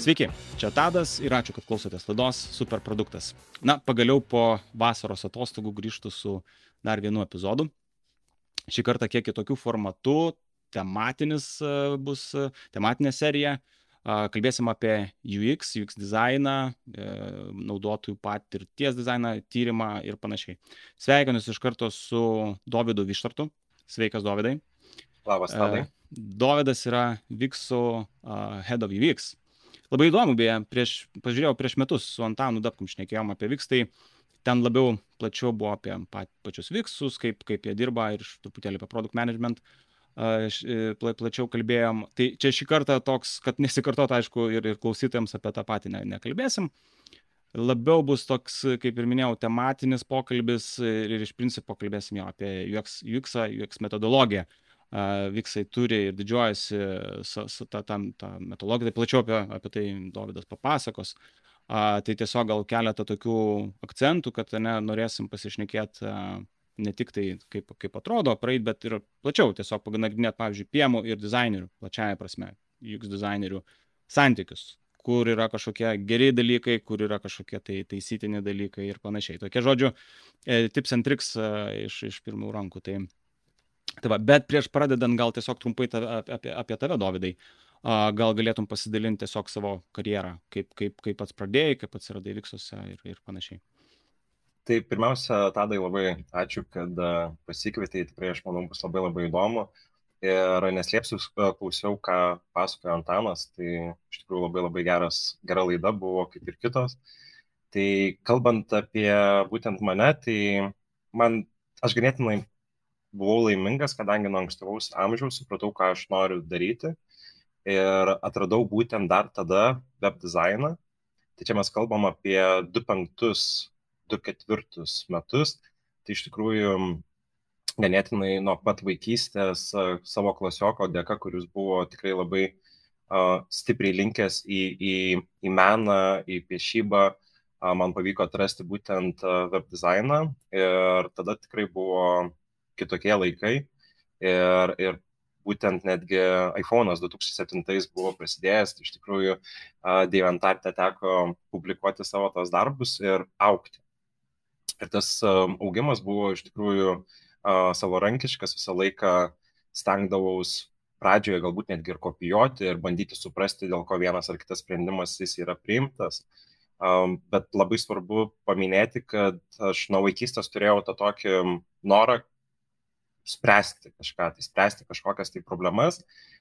Sveiki, čia Tadas ir ačiū, kad klausotės laidos Superproduktas. Na, pagaliau po vasaros atostogų grįžtų su dar vienu epizodu. Šį kartą kiek kitokių formatų, tematinis e, bus e, tematinė serija. Kalbėsim apie UX, UX dizainą, e, naudotojų patirties dizainą, tyrimą ir panašiai. Sveikinus iš karto su Dovydu Vištartu. Sveikas, Dovydai. Labas, Tadai. Dovydas yra Vixų Head of UX Labai įdomu, beje, prieš, pažiūrėjau, prieš metus su Antanu Dapkum šnekėjom apie Viks, tai ten labiau plačiau buvo apie pačius Viksus, kaip, kaip jie dirba ir truputėlį apie product management pla, plačiau kalbėjom. Tai čia šį kartą toks, kad nesikartot, aišku, ir, ir klausytojams apie tą patį ne, nekalbėsim. Labiau bus toks, kaip ir minėjau, tematinis pokalbis ir iš principo kalbėsim jo apie UX, UX, UX metodologiją. Uh, Viksai turi ir didžiuojasi su, su ta, ta, ta metodologija, tai plačiau apie, apie tai Davidas papasakos. A, tai tiesiog gal keletą tokių akcentų, kad ne, norėsim pasišnekėti ne tik tai, kaip, kaip atrodo praeit, bet ir plačiau, tiesiog paganagrinėti, pavyzdžiui, piemų ir dizainerių, plačiaja prasme, juk dizainerių santykius, kur yra kažkokie geri dalykai, kur yra kažkokie tai taisytini dalykai ir panašiai. Tokie žodžiu, e, tips and tricks e, iš, iš pirmų rankų. Tai Tai va, bet prieš pradedant gal tiesiog trumpai tave, apie, apie tave, Dovydai, gal galėtum pasidalinti tiesiog savo karjerą, kaip, kaip, kaip pats pradėjai, kaip atsiradai Viksuose ir, ir panašiai. Tai pirmiausia, Tadai, labai ačiū, kad pasikvietei, tikrai aš manau bus labai labai įdomu. Ir neslėpsiu, klausiau, ką pasakojo Antanas, tai iš tikrųjų labai labai geras, gera laida buvo, kaip ir kitos. Tai kalbant apie būtent mane, tai man, aš ganėtinai buvau laimingas, kadangi nuo ankstyvaus amžiaus supratau, ką aš noriu daryti ir atradau būtent dar tada web dizainą. Tai čia mes kalbam apie 25-24 metus. Tai iš tikrųjų ganėtinai nuo pat vaikystės savo klasioko dėka, kuris buvo tikrai labai uh, stipriai linkęs į, į, į meną, į piešybą, uh, man pavyko atrasti būtent web dizainą ir tada tikrai buvo kitokie laikai ir, ir būtent netgi iPhone'as 2007 buvo prasidėjęs, tai iš tikrųjų Dievantarte teko publikuoti savo tos darbus ir aukti. Ir tas augimas buvo iš tikrųjų savarankiškas, visą laiką stengdavaus pradžioje galbūt netgi ir kopijuoti ir bandyti suprasti, dėl ko vienas ar kitas sprendimas jis yra priimtas. Bet labai svarbu paminėti, kad aš nuo vaikystės turėjau tą tokį norą spręsti kažką, tai spręsti kažkokias tai problemas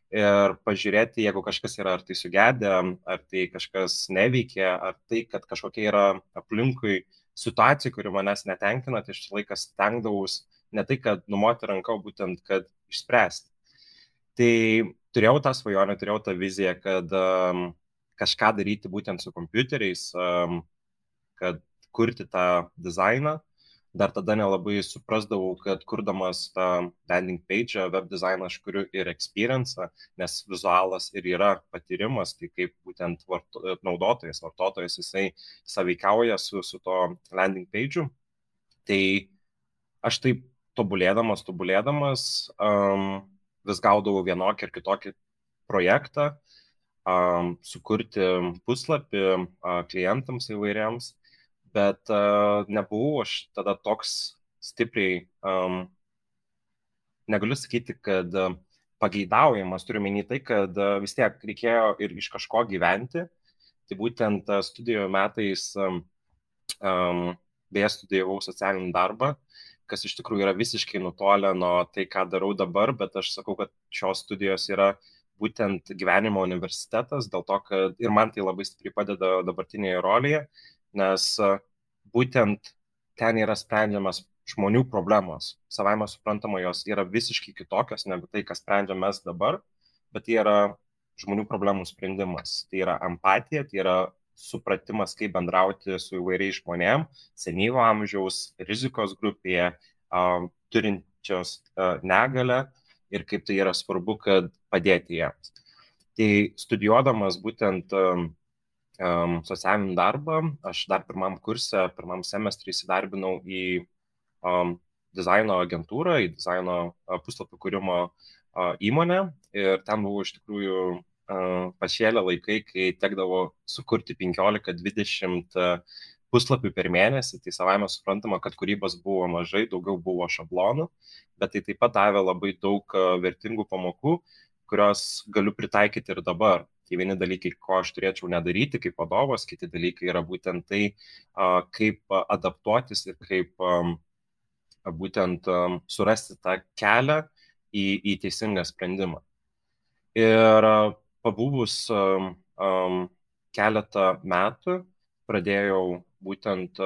ir pažiūrėti, jeigu kažkas yra ar tai sugedę, ar tai kažkas neveikia, ar tai, kad kažkokia yra aplinkui situacija, kuri manęs netenkina, tai aš laiką stengdavaus ne tai, kad numoti ranką, būtent, kad išspręsti. Tai turėjau tą svajonę, turėjau tą viziją, kad um, kažką daryti būtent su kompiuteriais, um, kad kurti tą dizainą dar tada nelabai suprasdavau, kad kurdamas tą landing page, web dizainą aš kuriu ir experience, nes vizualas ir yra patyrimas, tai kaip būtent varto, naudotojas, vartotojas, jisai saveikiauja su, su to landing page. Tai aš taip tobulėdamas, tobulėdamas, um, vis gaudavau vienokį ir kitokį projektą, um, sukurti puslapį uh, klientams įvairiams bet uh, nebuvau aš tada toks stipriai, um, negaliu sakyti, kad uh, pageidaujamas, turiu menį tai, kad uh, vis tiek reikėjo ir iš kažko gyventi. Tai būtent uh, studijų metais um, um, beje studijavau socialinį darbą, kas iš tikrųjų yra visiškai nutolę nuo tai, ką darau dabar, bet aš sakau, kad šios studijos yra būtent gyvenimo universitetas, dėl to, kad ir man tai labai stipriai padeda dabartinėje rolėje, nes būtent ten yra sprendžiamas žmonių problemos. Savaime suprantama, jos yra visiškai kitokios negu tai, kas sprendžiam mes dabar, bet tai yra žmonių problemų sprendimas. Tai yra empatija, tai yra supratimas, kaip bendrauti su įvairiais žmonėm, senyvo amžiaus, rizikos grupėje, turinčios uh, negalę ir kaip tai yra svarbu, kad padėti jiems. Tai studijuodamas būtent um, um, socialinį darbą. Aš dar pirmam kursė, pirmam semestrį įsidarbinau į um, dizaino agentūrą, į dizaino uh, puslapio kūrimo uh, įmonę ir ten buvau iš tikrųjų pašėlę laikai, kai tekdavo sukurti 15-20 puslapių per mėnesį, tai savai mes suprantama, kad kūrybos buvo mažai, daugiau buvo šablonų, bet tai taip pat davė labai daug vertingų pamokų, kurios galiu pritaikyti ir dabar. Tai vieni dalykai, ko aš turėčiau nedaryti kaip vadovas, kiti dalykai yra būtent tai, kaip adaptuotis ir kaip būtent surasti tą kelią į, į teisingą sprendimą. Ir pabuvus keletą metų pradėjau būtent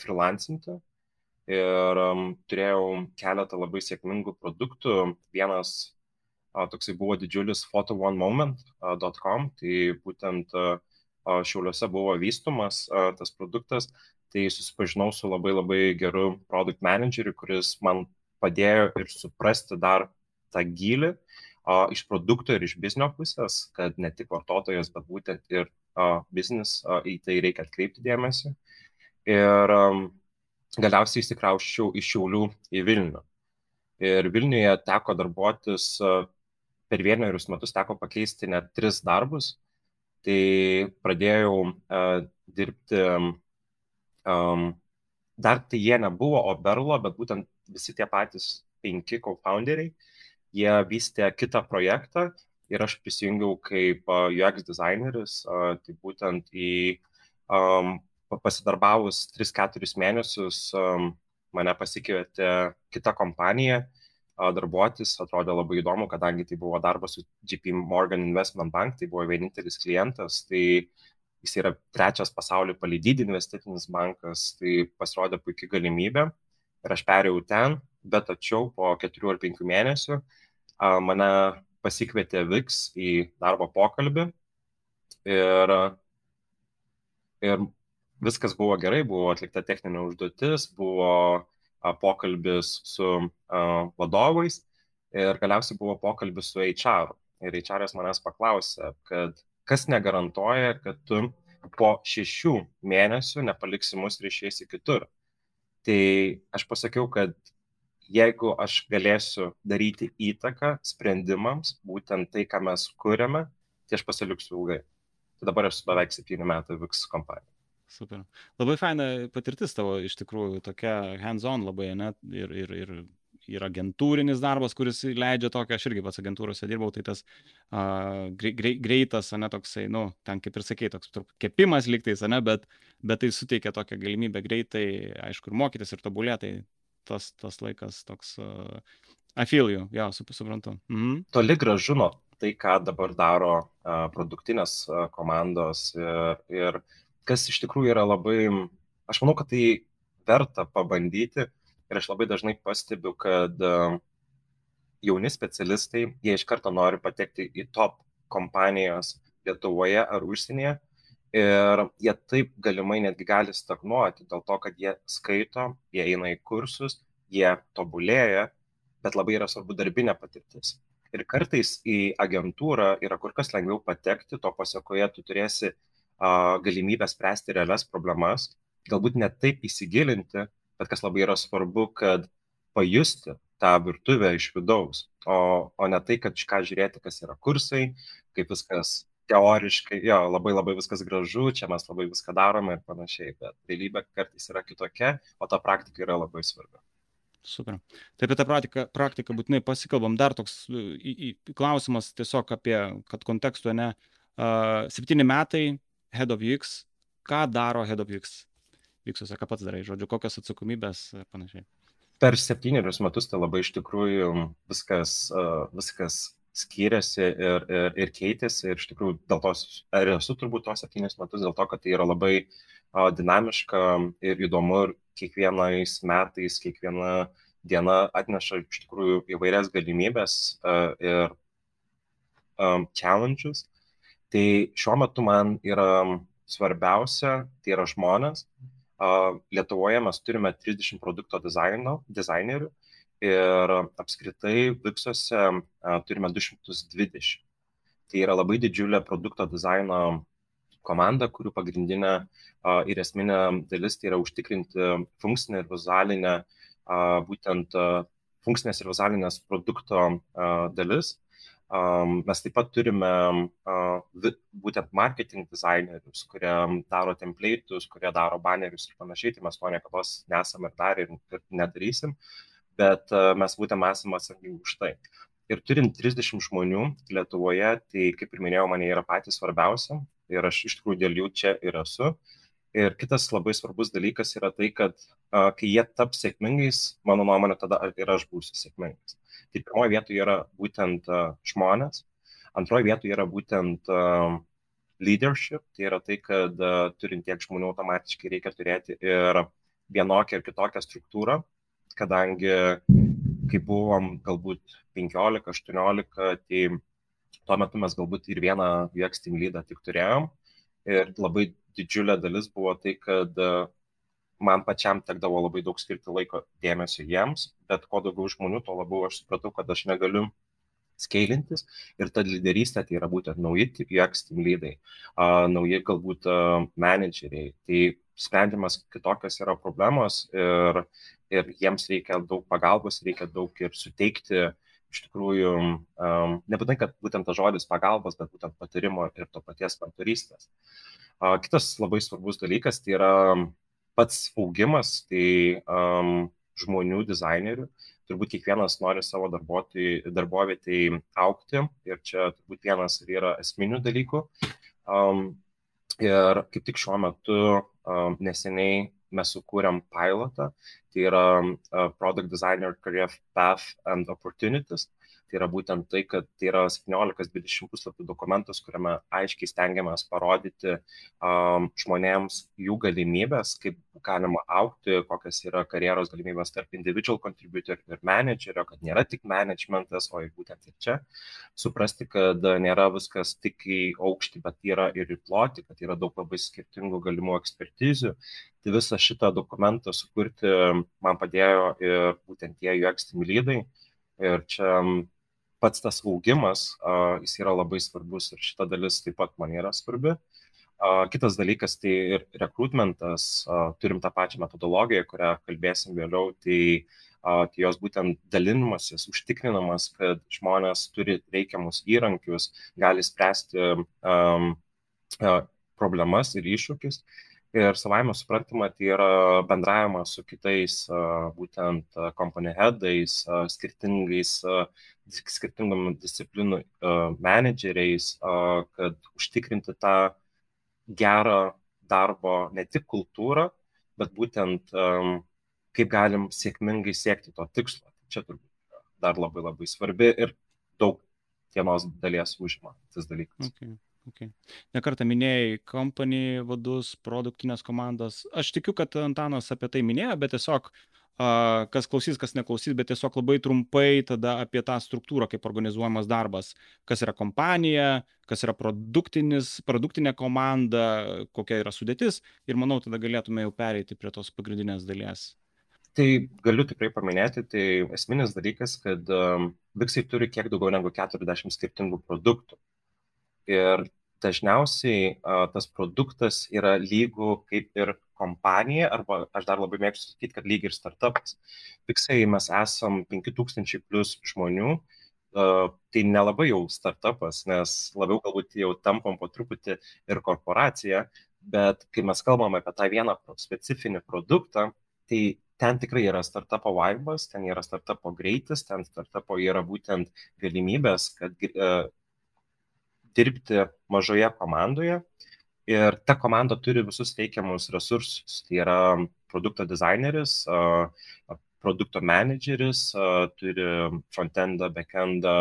freelancinti ir turėjau keletą labai sėkmingų produktų. Vienas toksai buvo didžiulis photoonemoment.com, tai būtent šiauliuose buvo vystomas tas produktas, tai susipažinau su labai labai geru produkt manageriu, kuris man padėjo ir suprasti dar tą gilį iš produkto ir iš biznio pusės, kad ne tik vartotojas, bet būtent ir biznis į tai reikia atkreipti dėmesį. Ir galiausiai įsikrauščiau iš Šiaulių į Vilnių. Ir Vilniuje teko darbuotis per vienerius metus teko pakeisti net tris darbus. Tai pradėjau uh, dirbti, um, dar tai jie nebuvo Oberlo, bet būtent visi tie patys penki co-founderiai, jie vystė kitą projektą ir aš prisijungiau kaip uh, UX dizaineris, uh, tai būtent į um, pasidarbavus 3-4 mėnesius um, mane pasikvietė kita kompanija, uh, darbuotis, atrodė labai įdomu, kadangi tai buvo darbas su JP Morgan Investment Bank, tai buvo vienintelis klientas, tai jis yra trečias pasaulyje palydydį investicinis bankas, tai pasirodė puikia galimybė ir aš perėjau ten, bet tačiau po keturių ar penkių mėnesių mane pasikvietė VIX į darbo pokalbį ir, ir viskas buvo gerai, buvo atlikta techninė užduotis, buvo pokalbis su vadovais ir galiausiai buvo pokalbis su HR. Ir HR manęs paklausė, kad kas negarantuoja, kad tu po šešių mėnesių nepaliksi mus ir išeisi kitur. Tai aš pasakiau, kad jeigu aš galėsiu daryti įtaką sprendimams, būtent tai, ką mes kūrėme, tai aš pasiliksiu ilgai. Tai dabar esu beveik septynių metų VIX kompanija. Super. Labai faina patirtis tavo iš tikrųjų, tokia hands-on labai, ne? Ir, ir, ir, ir agentūrinis darbas, kuris leidžia tokia, aš irgi pats agentūrose dirbau, tai tas uh, grei, greitas, ne toksai, nu, ten kaip ir sakei, toks kepimas liktais, ne, bet, bet tai suteikia tokią galimybę greitai, aišku, ir mokytis, ir tobulėti, tai tas, tas laikas toks, uh, I feel you, jo, suprantu. Mhm. Toli gražu nuo tai, ką dabar daro uh, produktinės uh, komandos ir, ir uh, kas iš tikrųjų yra labai, aš manau, kad tai verta pabandyti ir aš labai dažnai pastebiu, kad e, jauni specialistai, jie iš karto nori patekti į top kompanijos Lietuvoje ar užsienyje ir jie taip galimai netgi gali stagnuoti dėl to, kad jie skaito, jie eina į kursus, jie tobulėja, bet labai yra svarbu darbinė patirtis. Ir kartais į agentūrą yra kur kas lengviau patekti, to pasiekoje tu turėsi galimybę spręsti realias problemas, galbūt net taip įsigilinti, bet kas labai yra svarbu, kad pajusti tą virtuvę iš vidaus, o, o ne tai, kad ką žiūrėti, kas yra kursai, kaip viskas teoriškai, jo, labai labai viskas gražu, čia mes labai viską darome ir panašiai, bet realybė kartais yra kitokia, o ta praktika yra labai svarbi. Super. Tai apie tą praktiką, praktiką būtinai pasikalbam. Dar toks į, į, klausimas tiesiog apie, kad kontekstu, ne, septyni metai, Head of UX, ką daro Head of UX? Vyksuose, ką pats darai, žodžiu, kokios atsakomybės ir panašiai. Per septynerius metus tai labai iš tikrųjų viskas, viskas skiriasi ir, ir, ir keitėsi ir iš tikrųjų dėl tos, ir esu turbūt tos septynis metus dėl to, kad tai yra labai uh, dinamiška ir įdomu ir kiekvienais metais, kiekviena diena atneša iš tikrųjų įvairias galimybės uh, ir um, challenges. Tai šiuo metu man yra svarbiausia, tai yra žmonės. Lietuvoje mes turime 30 produkto dizaino, dizainerių ir apskritai Vipsuose turime 220. Tai yra labai didžiulė produkto dizaino komanda, kurių pagrindinė ir esminė dalis tai yra užtikrinti funkcinę ir vizualinę, būtent funkcinės ir vizualinės produkto dalis mes taip pat turime būtent marketing dizainerius, kurie daro template'us, kurie daro banerius ir panašiai, tai mes to niekada nesame ir darę ir, ir nedarysim, bet mes būtent esame atsakingi už tai. Ir turint 30 žmonių Lietuvoje, tai kaip ir minėjau, man jie yra patys svarbiausi ir aš iš tikrųjų dėl jų čia ir esu. Ir kitas labai svarbus dalykas yra tai, kad kai jie taps sėkmingais, mano nuomonė, tada ir aš būsiu sėkmingas. Tai pirmoje vietoje yra būtent uh, žmonės, antroje vietoje yra būtent uh, leadership, tai yra tai, kad uh, turint tiek žmonių automatiškai reikia turėti ir vienokią ir kitokią struktūrą, kadangi kai buvom galbūt 15-18, tai tuo metu mes galbūt ir vieną UX team lydą tik turėjom. Ir labai didžiulė dalis buvo tai, kad man pačiam tekdavo labai daug skirti laiko dėmesio jiems, bet kuo daugiau žmonių, tuo labiau aš supratau, kad aš negaliu skailintis ir ta lyderystė tai yra būtent nauji UX team lydai, uh, nauji galbūt uh, manageriai. Tai sprendžiamas kitokios yra problemos ir, ir jiems reikia daug pagalbos, reikia daug ir suteikti iš tikrųjų, um, nebūtinai, kad būtent tas žodis pagalbos, bet būtent patarimo ir to paties mentorystės. Uh, kitas labai svarbus dalykas tai yra pats augimas, tai um, žmonių, dizainerių, turbūt kiekvienas nori savo darbovietėje aukti ir čia turbūt vienas ir yra esminių dalykų. Um, ir kaip tik šiuo metu um, neseniai mes sukūrėm pilotą, tai yra uh, Product Designer Career Path and Opportunities. Tai yra būtent tai, kad tai yra 17-20 puslapių dokumentas, kuriame aiškiai stengiamės parodyti um, žmonėms jų galimybės, kaip galima aukti, kokios yra karjeros galimybės tarp individual contributor ir managerio, kad nėra tik managementas, o ir būtent ir čia. Suprasti, kad nėra viskas tik į aukštį, bet yra ir į plotį, kad yra daug labai skirtingų galimų ekspertizių. Tai visą šitą dokumentą sukurti man padėjo ir būtent tie UX team lydai. Ir čia pats tas augimas, jis yra labai svarbus ir šita dalis taip pat man yra svarbi. Kitas dalykas tai ir rekrutmentas, turim tą pačią metodologiją, kurią kalbėsim vėliau, tai, tai jos būtent dalinimasis, užtikrinamas, kad žmonės turi reikiamus įrankius, gali spręsti um, problemas ir iššūkius. Ir savaime suprantama, tai yra bendravimas su kitais būtent company headais, skirtingais skirtingom disciplinų menedžeriais, kad užtikrinti tą gerą darbo ne tik kultūrą, bet būtent kaip galim sėkmingai siekti to tikslo. Čia turbūt dar labai labai svarbi ir daug dienos dalies užima tas dalykas. Okay. Okay. Nekartą minėjai company vadus, produktinės komandas. Aš tikiu, kad Antanas apie tai minėjo, bet tiesiog kas klausys, kas neklausys, bet tiesiog labai trumpai tada apie tą struktūrą, kaip organizuojamas darbas, kas yra kompanija, kas yra produktinė komanda, kokia yra sudėtis ir manau, tada galėtume jau pereiti prie tos pagrindinės dalies. Tai galiu tikrai paminėti, tai esminis dalykas, kad um, Biksai turi kiek daugiau negu 40 skirtingų produktų. Ir dažniausiai a, tas produktas yra lygų kaip ir kompanija, arba aš dar labai mėgstu sakyti, kad lygiai ir startupas. Fiksai mes esam 5000 plus žmonių, a, tai nelabai jau startupas, nes labiau galbūt jau tampam po truputį ir korporacija, bet kai mes kalbam apie tą vieną specifinį produktą, tai ten tikrai yra startupo vibas, ten yra startupo greitis, ten startupo yra būtent galimybės, kad dirbti mažoje komandoje ir ta komanda turi visus teikiamus resursus. Tai yra produkto dizaineris, produkto manageris, turi frontendą, backendą,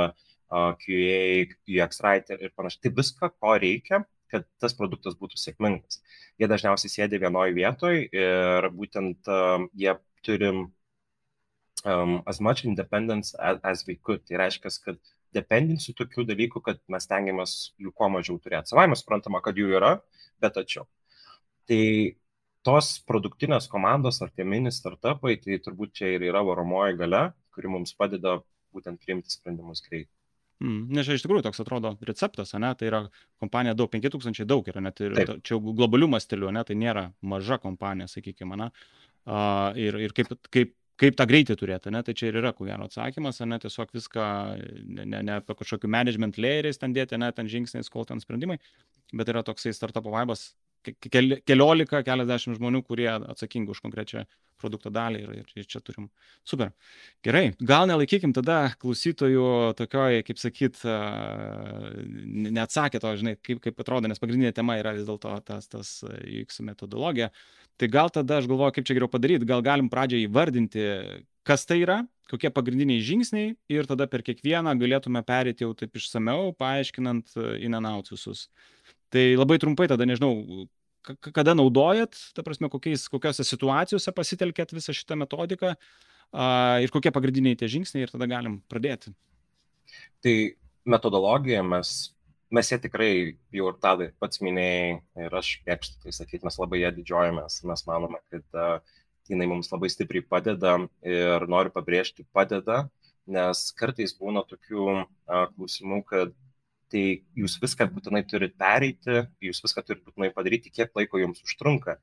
QA, UX writer ir panašiai. Tai viską, ko reikia, kad tas produktas būtų sėkmingas. Jie dažniausiai sėdi vienoje vietoje ir būtent uh, jie turi um, as much independence as, as we could. Tai reiškia, kad dependencijų tokių dalykų, kad mes tengiamės jų kuo mažiau turėti. Savai mes suprantama, kad jų yra, bet tačiau. Tai tos produktinės komandos ar tie mini startupai, tai turbūt čia ir yra varomoji gale, kuri mums padeda būtent priimti sprendimus greitai. Mm, nes čia iš tikrųjų toks atrodo receptas, ne? tai yra kompanija daug, 5000 daug yra, net ir Taip. čia globalių mastelių, ne? tai nėra maža kompanija, sakykime, ne? Uh, ir, ir kaip, kaip kaip tą greitį turėti, ne, tai čia ir yra, ko gero atsakymas, ne, tiesiog viską, ne, ne, ne apie kažkokių management layeriais ten dėti, ne, ten žingsniais, kol ten sprendimai, bet yra toksai startup vaibas, keliolika, keliasdešimt žmonių, kurie atsakingi už konkrečią produkto dalį ir, ir, ir čia turim. Super. Gerai, gal nelaikykim tada klausytojų tokioj, kaip sakyt, neatsakė to, žinai, kaip, kaip atrodo, nes pagrindinė tema yra vis dėlto tas, tas UX metodologija. Tai gal tada aš galvoju, kaip čia geriau padaryti, gal galim pradžiai įvardinti, kas tai yra, kokie pagrindiniai žingsniai ir tada per kiekvieną galėtume perėti jau taip išsameu, paaiškinant in and out visus. Tai labai trumpai tada nežinau, kada naudojat, ta prasme, kokiais, kokiose situacijose pasitelkėt visą šitą metodiką ir kokie pagrindiniai tie žingsniai ir tada galim pradėti. Tai metodologija mes, mes ją tikrai jau ir tadai pats minėjai ir aš mėgstu tai sakyti, mes labai ją didžiuojamės, mes manome, kad uh, jinai mums labai stipriai padeda ir noriu pabrėžti padeda, nes kartais būna tokių uh, klausimų, kad tai jūs viską būtinai turit pereiti, jūs viską turit būtinai padaryti, kiek laiko jums užtrunka.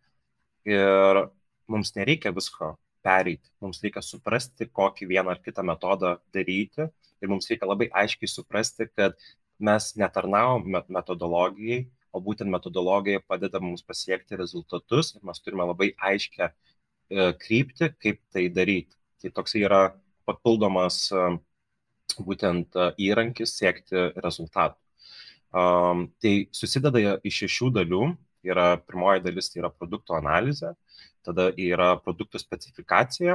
Ir mums nereikia visko pereiti, mums reikia suprasti, kokį vieną ar kitą metodą daryti ir mums reikia labai aiškiai suprasti, kad mes netarnavom metodologijai, o būtent metodologija padeda mums pasiekti rezultatus ir mes turime labai aiškę e, kryptį, kaip tai daryti. Tai toksai yra papildomas būtent įrankis siekti rezultatų. Um, tai susideda iš šešių dalių. Yra pirmoji dalis, tai yra produkto analizė, tada yra produktų specifikacija,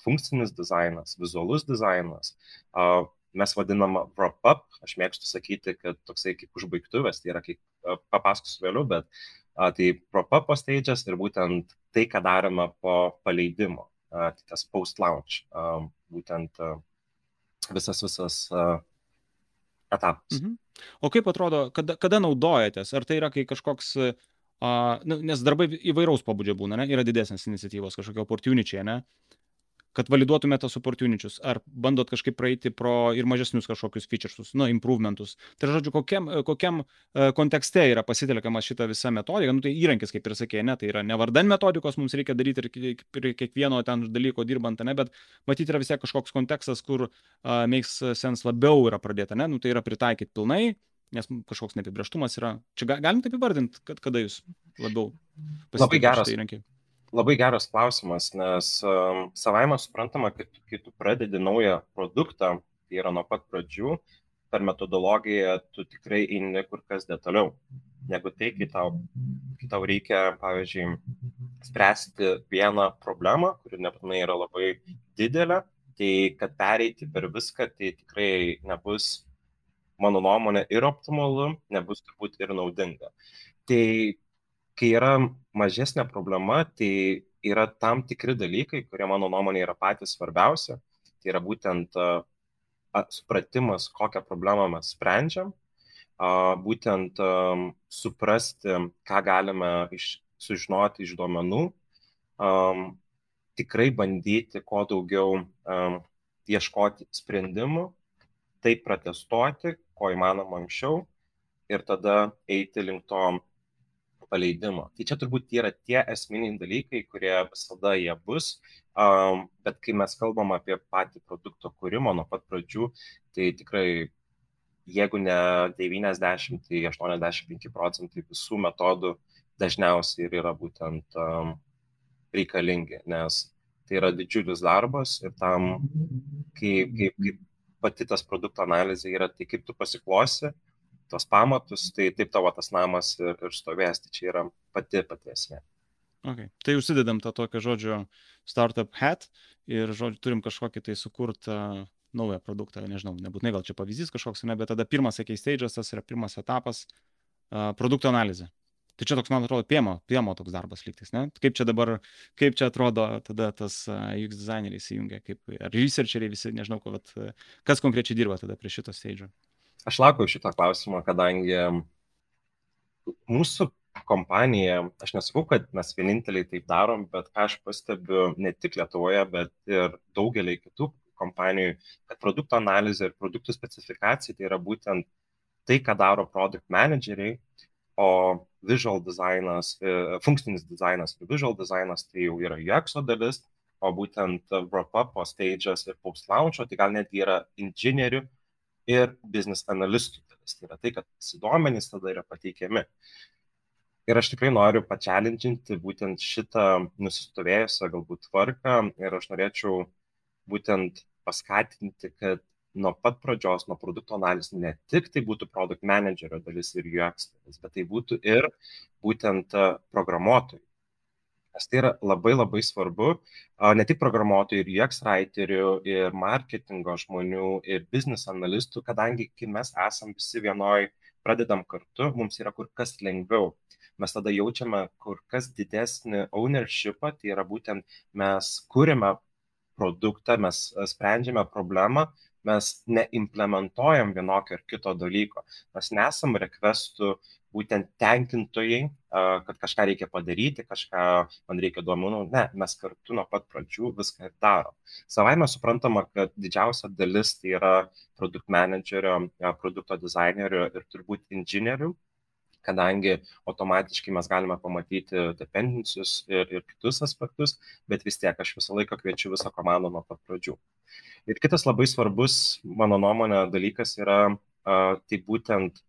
funkcinis dizainas, vizualus dizainas. Mes vadinam wrap-up, aš mėgstu sakyti, kad toksai kaip užbaigtuvės, tai yra kaip papasakosiu vėliau, bet uh, tai wrap-up stages ir būtent tai, ką darome po paleidimo, uh, tai tas post-launch, uh, būtent uh, visas, visas uh, etapas. Mhm. O kaip atrodo, kada, kada naudojatės? Ar tai yra, kai kažkoks, uh, nes darbai įvairaus pabudžio būna, ne? yra didesnės iniciatyvos, kažkokio opportunity, ne? Kad validuotumėte tas opportunities, ar bandot kažkaip praeiti pro ir mažesnius kažkokius featuresus, nu, improvementus. Tai žodžiu, kokiam, kokiam uh, kontekste yra pasitelkiama šita visa metodika, nu, tai įrankis, kaip ir sakė, ne, tai yra ne vardan metodikos mums reikia daryti ir, ir kiekvieno ten dalyko dirbant, ne, bet matyti yra vis tiek kažkoks kontekstas, kur uh, makes sense labiau yra pradėta, ne, nu, tai yra pritaikyti pilnai, nes kažkoks neapibrieštumas yra. Čia galim taip įvardinti, kad kada jūs labiau pasitelkite įrankį labai geras klausimas, nes savaime suprantama, kad kai tu pradedi naują produktą, tai yra nuo pat pradžių, per metodologiją tu tikrai eini kur kas detaliau. Negu tai, kai tau, kai tau reikia, pavyzdžiui, spręsti vieną problemą, kuri nebūtinai yra labai didelė, tai kad pereiti per viską, tai tikrai nebus, mano nuomonė, ir optimalu, nebus turbūt ir naudinga. Tai kai yra mažesnė problema, tai yra tam tikri dalykai, kurie mano nuomonė yra patys svarbiausia. Tai yra būtent uh, supratimas, kokią problemą mes sprendžiam, uh, būtent um, suprasti, ką galime iš, sužinoti iš duomenų, um, tikrai bandyti kuo daugiau um, ieškoti sprendimų, tai protestuoti, ko įmanoma anksčiau ir tada eiti link to paleidimo. Tai čia turbūt yra tie esminiai dalykai, kurie visada jie bus, um, bet kai mes kalbam apie patį produkto kūrimą nuo pat pradžių, tai tikrai jeigu ne 90, tai 85 procentai visų metodų dažniausiai ir yra būtent um, reikalingi, nes tai yra didžiulis darbas ir tam, kaip, kaip, kaip pati tas produkto analizė yra, tai kaip tu pasiklosi, tos pamatus, tai taip tavo tas namas ir, ir stovės, tai čia yra pati pati esmė. Okay. Tai užsidedam tą tokią žodžio startup hat ir žodžiu turim kažkokį tai sukurtą naują produktą, nežinau, nebūtinai gal čia pavyzdys kažkoks, ne, bet tada pirmas, sakai, stage'as, tas yra pirmas etapas uh, produkto analizė. Tai čia toks, man atrodo, piemo, piemo toks darbas lygtis, ne? Kaip čia dabar, kaip čia atrodo tada tas UX designeriai įsijungia, kaip, ar researcheriai visi, nežinau, ko, vat, kas konkrečiai dirba tada prie šito stage'o. Aš laukiu šito klausimo, kadangi mūsų kompanija, aš nesakau, kad mes vieninteliai taip darom, bet ką aš pastebiu ne tik Lietuvoje, bet ir daugelį kitų kompanijų, kad produkto analizė ir produktų specifikacija tai yra būtent tai, ką daro produkt manageriai, o visual dizainas, e, funkcinis dizainas ir visual dizainas tai jau yra UX dalis, o būtent wrap-up stage'as ir post-launcho, tai gal netgi yra inžinierių ir business analistų dalis. Tai yra tai, kad duomenys tada yra pateikiami. Ir aš tikrai noriu pačialinti būtent šitą nusistovėjusią galbūt tvarką ir aš norėčiau būtent paskatinti, kad nuo pat pradžios, nuo produkto analizės ne tik tai būtų produkt managerio dalis ir UX dalis, bet tai būtų ir būtent programuotojų. Nes tai yra labai labai svarbu, ne tik programuotojų, ir UX writerių, ir marketingo žmonių, ir business analistų, kadangi kai mes esam visi vienoj, pradedam kartu, mums yra kur kas lengviau. Mes tada jaučiame kur kas didesnį ownershipą, tai yra būtent mes kūrėme produktą, mes sprendžiame problemą, mes neimplementuojam vienokio ar kito dalyko. Mes nesam requestų būtent tenkintojai, kad kažką reikia padaryti, kažką man reikia duomenų. Ne, mes kartu nuo pat pradžių viską ir darom. Savai mes suprantama, kad didžiausia dalis tai yra produkt managerio, produkto dizainerio ir turbūt inžinierių, kadangi automatiškai mes galime pamatyti dependencijus ir, ir kitus aspektus, bet vis tiek aš visą laiką kviečiu visą komandą nuo pat pradžių. Ir kitas labai svarbus, mano nuomonė, dalykas yra, uh, tai būtent,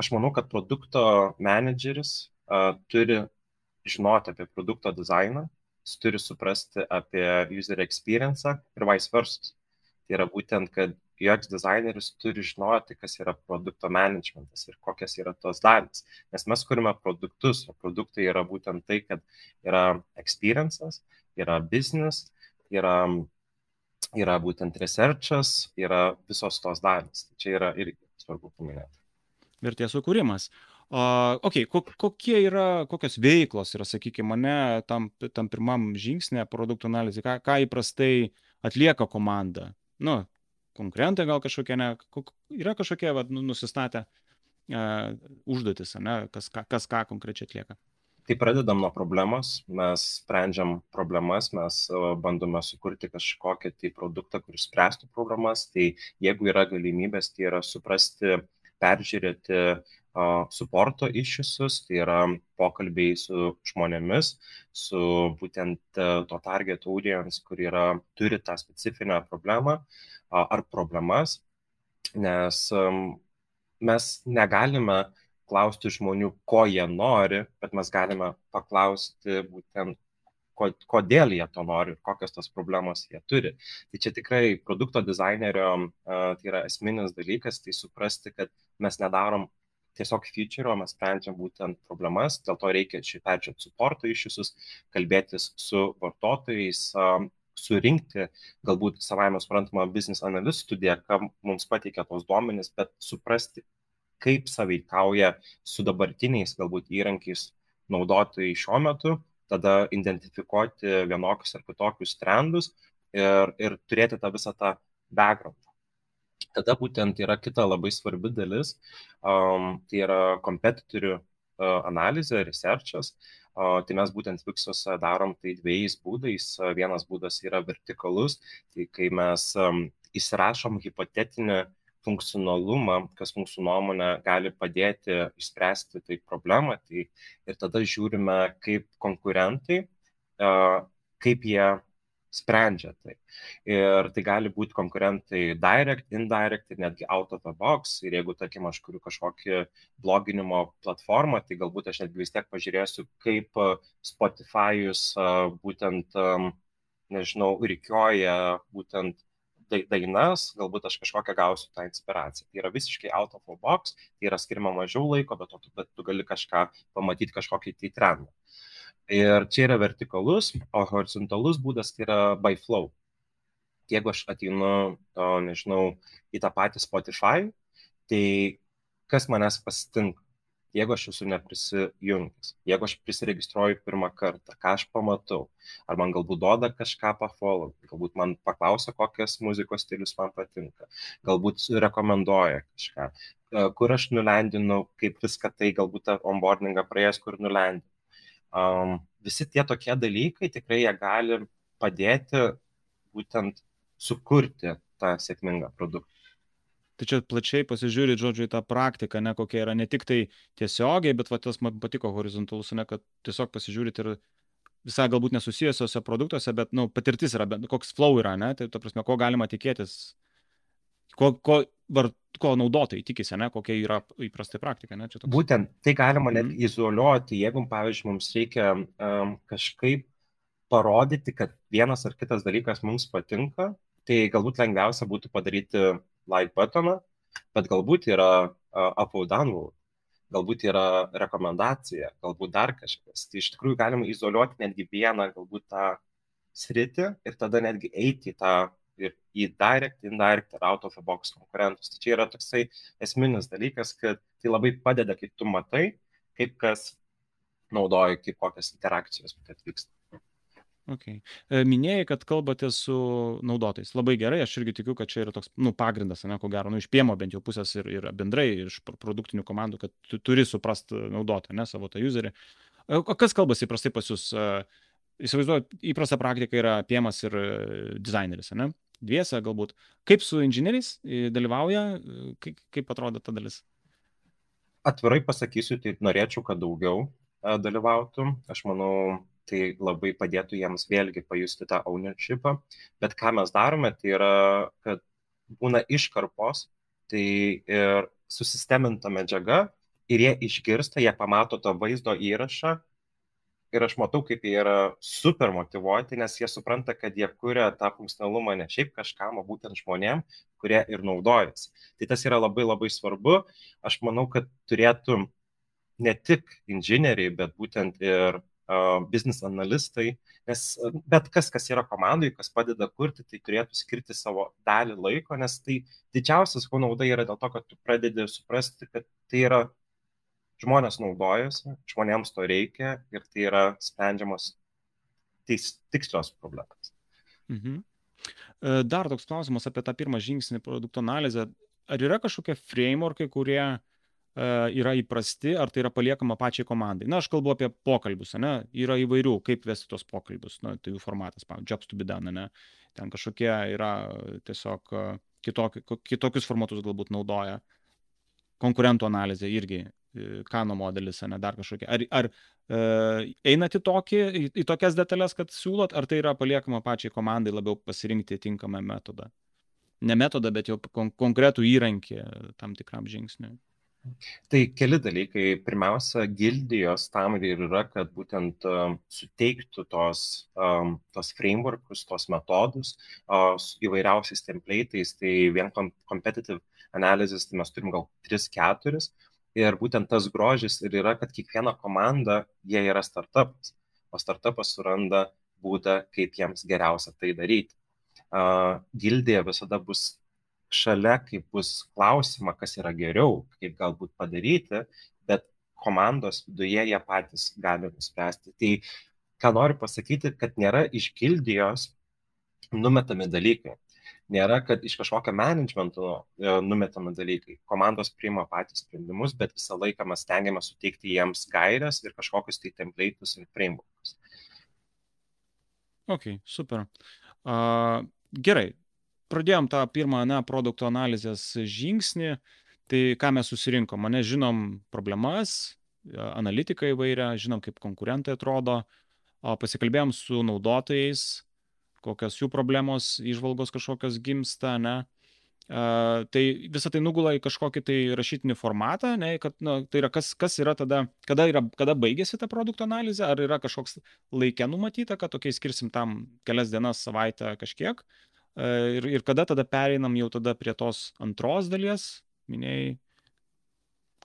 aš manau, kad produkto menedžeris uh, turi žinoti apie produkto dizainą, jis turi suprasti apie user experience ir vice versa. Tai yra būtent, kad UX dizaineris turi žinoti, kas yra produkto managementas ir kokias yra tos dalis. Nes mes kurime produktus, o produktai yra būtent tai, kad yra experiences, yra business, yra, yra būtent researchas, yra visos tos dalis. Tai čia yra irgi svarbu paminėti. Vertės sukūrimas. Uh, ok, kokie yra, kokios veiklos yra, sakykime, mane tam, tam pirmam žingsnė produktų analizė, ką, ką įprastai atlieka komanda. Nu, konkurentai gal kažkokie, ne, yra kažkokie vat, nu, nusistatę uh, užduotis, ne, kas, kas ką konkrečiai atlieka. Tai pradedam nuo problemos, mes sprendžiam problemas, mes bandome sukurti kažkokią tai produktą, kuris spręstų problemas. Tai jeigu yra galimybės, tai yra suprasti, peržiūrėti uh, suporto iššūsius, tai yra pokalbiai su žmonėmis, su būtent uh, to target audience, kur yra, turi tą specifinę problemą, uh, ar problemas, nes mes negalime klausti žmonių, ko jie nori, bet mes galime paklausti būtent, kodėl jie to nori ir kokios tos problemos jie turi. Tai čia tikrai produkto dizainerio tai yra esminis dalykas, tai suprasti, kad mes nedarom tiesiog feature, mes sprendžiam būtent problemas, dėl to reikia šį peržiūrėti suporto iššūkius, kalbėtis su vartotojais, surinkti galbūt savaime suprantama business analistų dėka mums pateikia tos duomenys, bet suprasti, kaip saveikauja su dabartiniais galbūt įrankiais naudotojai šiuo metu, tada identifikuoti vienokius ar kitokius trendus ir, ir turėti tą visą tą background. Tada būtent yra kita labai svarbi dalis, um, tai yra kompetitorių uh, analizė, researchas. Uh, Tai mes būtent Vixuose darom tai dviejais būdais. Vienas būdas yra vertikalus, tai kai mes įsirašom hipotetinį funkcionalumą, kas mūsų nuomonė gali padėti išspręsti tai problemą, tai ir tada žiūrime, kaip konkurentai, kaip jie sprendžia tai. Ir tai gali būti konkurentai direct, indirect ir netgi out of the box. Ir jeigu, tarkim, aš kuriu kažkokį bloginimo platformą, tai galbūt aš netgi vis tiek pažiūrėsiu, kaip Spotify'us būtent, nežinau, rikioja būtent dainas, galbūt aš kažkokią gausiu tą inspiraciją. Tai yra visiškai out of the box, tai yra skirima mažiau laiko, bet, tu, bet tu gali kažką pamatyti, kažkokį tai trendą. Ir čia yra vertikalus, o horizontalus būdas tai yra by flow. Jeigu aš ateinu, to, nežinau, į tą patį Spotify, tai kas manęs pasitinka? Jeigu aš esu neprisijungęs, jeigu aš prisiregistruoju pirmą kartą, ką aš pamatau, ar man galbūt duoda kažką pafollow, galbūt man paklausia, kokias muzikos stilius man patinka, galbūt rekomenduoja kažką, kur aš nulendinu, kaip viską tai galbūt onboardingą praėjęs, kur nulendinu. Um, visi tie tokie dalykai tikrai jie gali padėti būtent sukurti tą sėkmingą produktą. Tai čia plačiai pasižiūri, žodžiu, į tą praktiką, ne kokia yra ne tik tai tiesiogiai, bet va, tas man patiko horizontalus, ne kad tiesiog pasižiūrite ir visai galbūt nesusijusiuose produktuose, bet, nu, patirtis yra, bet koks flow yra, ne, tai, ta prasme, ko galima tikėtis, ko, ko, var, ko naudotojai tikisi, ne, kokia yra įprastai praktika, ne, čia toks. Būtent, tai galima net mm. izoliuoti, jeigu, pavyzdžiui, mums reikia um, kažkaip parodyti, kad vienas ar kitas dalykas mums patinka, tai galbūt lengviausia būtų padaryti like buttoną, bet galbūt yra up or download galbūt yra rekomendacija, galbūt dar kažkas. Tai iš tikrųjų galima izoliuoti netgi vieną, galbūt tą sritį ir tada netgi eiti į tą ir į direct, indirect ir out of the box konkurentus. Tai čia yra toksai esminis dalykas, kad tai labai padeda, kai tu matai, kaip kas naudoja, kaip kokios interakcijos vyksta. Okay. E, minėjai, kad kalbate su naudotojais. Labai gerai, aš irgi tikiu, kad čia yra toks nu, pagrindas, ne, ko gero, nu, iš piemo bent jau pusės ir, ir bendrai iš produktinių komandų, kad tu turi suprasti naudotoją, ne savo tą userį. E, o kas kalbasi įprastai pas jūs? E, įsivaizduoju, įprasta praktika yra piemas ir dizaineris, ne? Dviese galbūt. Kaip su inžinieriais dalyvauja, kaip, kaip atrodo ta dalis? Atvirai pasakysiu, tai norėčiau, kad daugiau dalyvautų. Aš manau, tai labai padėtų jiems vėlgi pajusti tą ownershipą. Bet ką mes darome, tai yra, kad būna iškarpos, tai ir susisteminta medžiaga ir jie išgirsta, jie pamato tą vaizdo įrašą ir aš matau, kaip jie yra super motivuoti, nes jie supranta, kad jie kuria tą funkcionalumą ne šiaip kažkam, o būtent žmonėm, kurie ir naudojasi. Tai tas yra labai labai svarbu. Aš manau, kad turėtų ne tik inžinieriai, bet būtent ir biznis analistai, nes bet kas, kas yra komandai, kas padeda kurti, tai turėtų skirti savo dalį laiko, nes tai didžiausias ko nauda yra dėl to, kad tu pradedi suprasti, kad tai yra žmonės naudojasi, žmonėms to reikia ir tai yra sprendžiamos tikslios problemos. Mhm. E, dar toks klausimas apie tą pirmą žingsnį produkto analizę. Ar yra kažkokie frameworkai, kurie uh, yra įprasti, ar tai yra paliekama pačiai komandai. Na, aš kalbu apie pokalbius, ne? Yra įvairių, kaip vesti tos pokalbius, na, tai jų formatas, pavyzdžiui, jobs to be done, ne? Ten kažkokie yra tiesiog e, kitoki, kitokius formatus galbūt naudoja. Konkurentų analizė irgi, e, kano modelis, ne dar kažkokie. Ar, ar e, einat į, tokį, į, į tokias detalės, kad siūlot, ar tai yra paliekama pačiai komandai labiau pasirinkti tinkamą metodą? Ne metodą, bet jau kon konkretų įrankį tam tikram žingsniui. Tai keli dalykai. Pirmiausia, gildijos tam ir yra, kad būtent suteiktų tos, tos frameworkus, tos metodus su įvairiausiais templatais. Tai vien competitive analysis, tai mes turim gal 3-4. Ir būtent tas grožis ir yra, kad kiekviena komanda, jie yra startupas. O startupas suranda būdą, kaip jiems geriausia tai daryti. Uh, gildija visada bus šalia, kaip bus klausima, kas yra geriau, kaip galbūt padaryti, bet komandos viduje jie patys gali nuspręsti. Tai ką noriu pasakyti, kad nėra iš gildijos numetami dalykai. Nėra, kad iš kažkokio managemento e, numetami dalykai. Komandos priima patys sprendimus, bet visą laiką mes stengiamės suteikti jiems gairias ir kažkokius tai template'us ir frameworkus. Ok, super. Uh, gerai, pradėjom tą pirmą, na, produkto analizės žingsnį, tai ką mes susirinkom, mane žinom problemas, analitiką įvairią, žinom, kaip konkurentai atrodo, pasikalbėjom su naudotojais, kokios jų problemos, išvalgos kažkokios gimsta, ne. Uh, tai visą tai nugula į kažkokį tai rašytinį formatą, ne, kad na, tai yra kas, kas yra tada, kada, yra, kada baigėsi ta produkto analizė, ar yra kažkoks laikė numatyta, kad tokiai skirsim tam kelias dienas, savaitę kažkiek, E, ir, ir kada tada pereinam jau tada prie tos antros dalies, minėjai,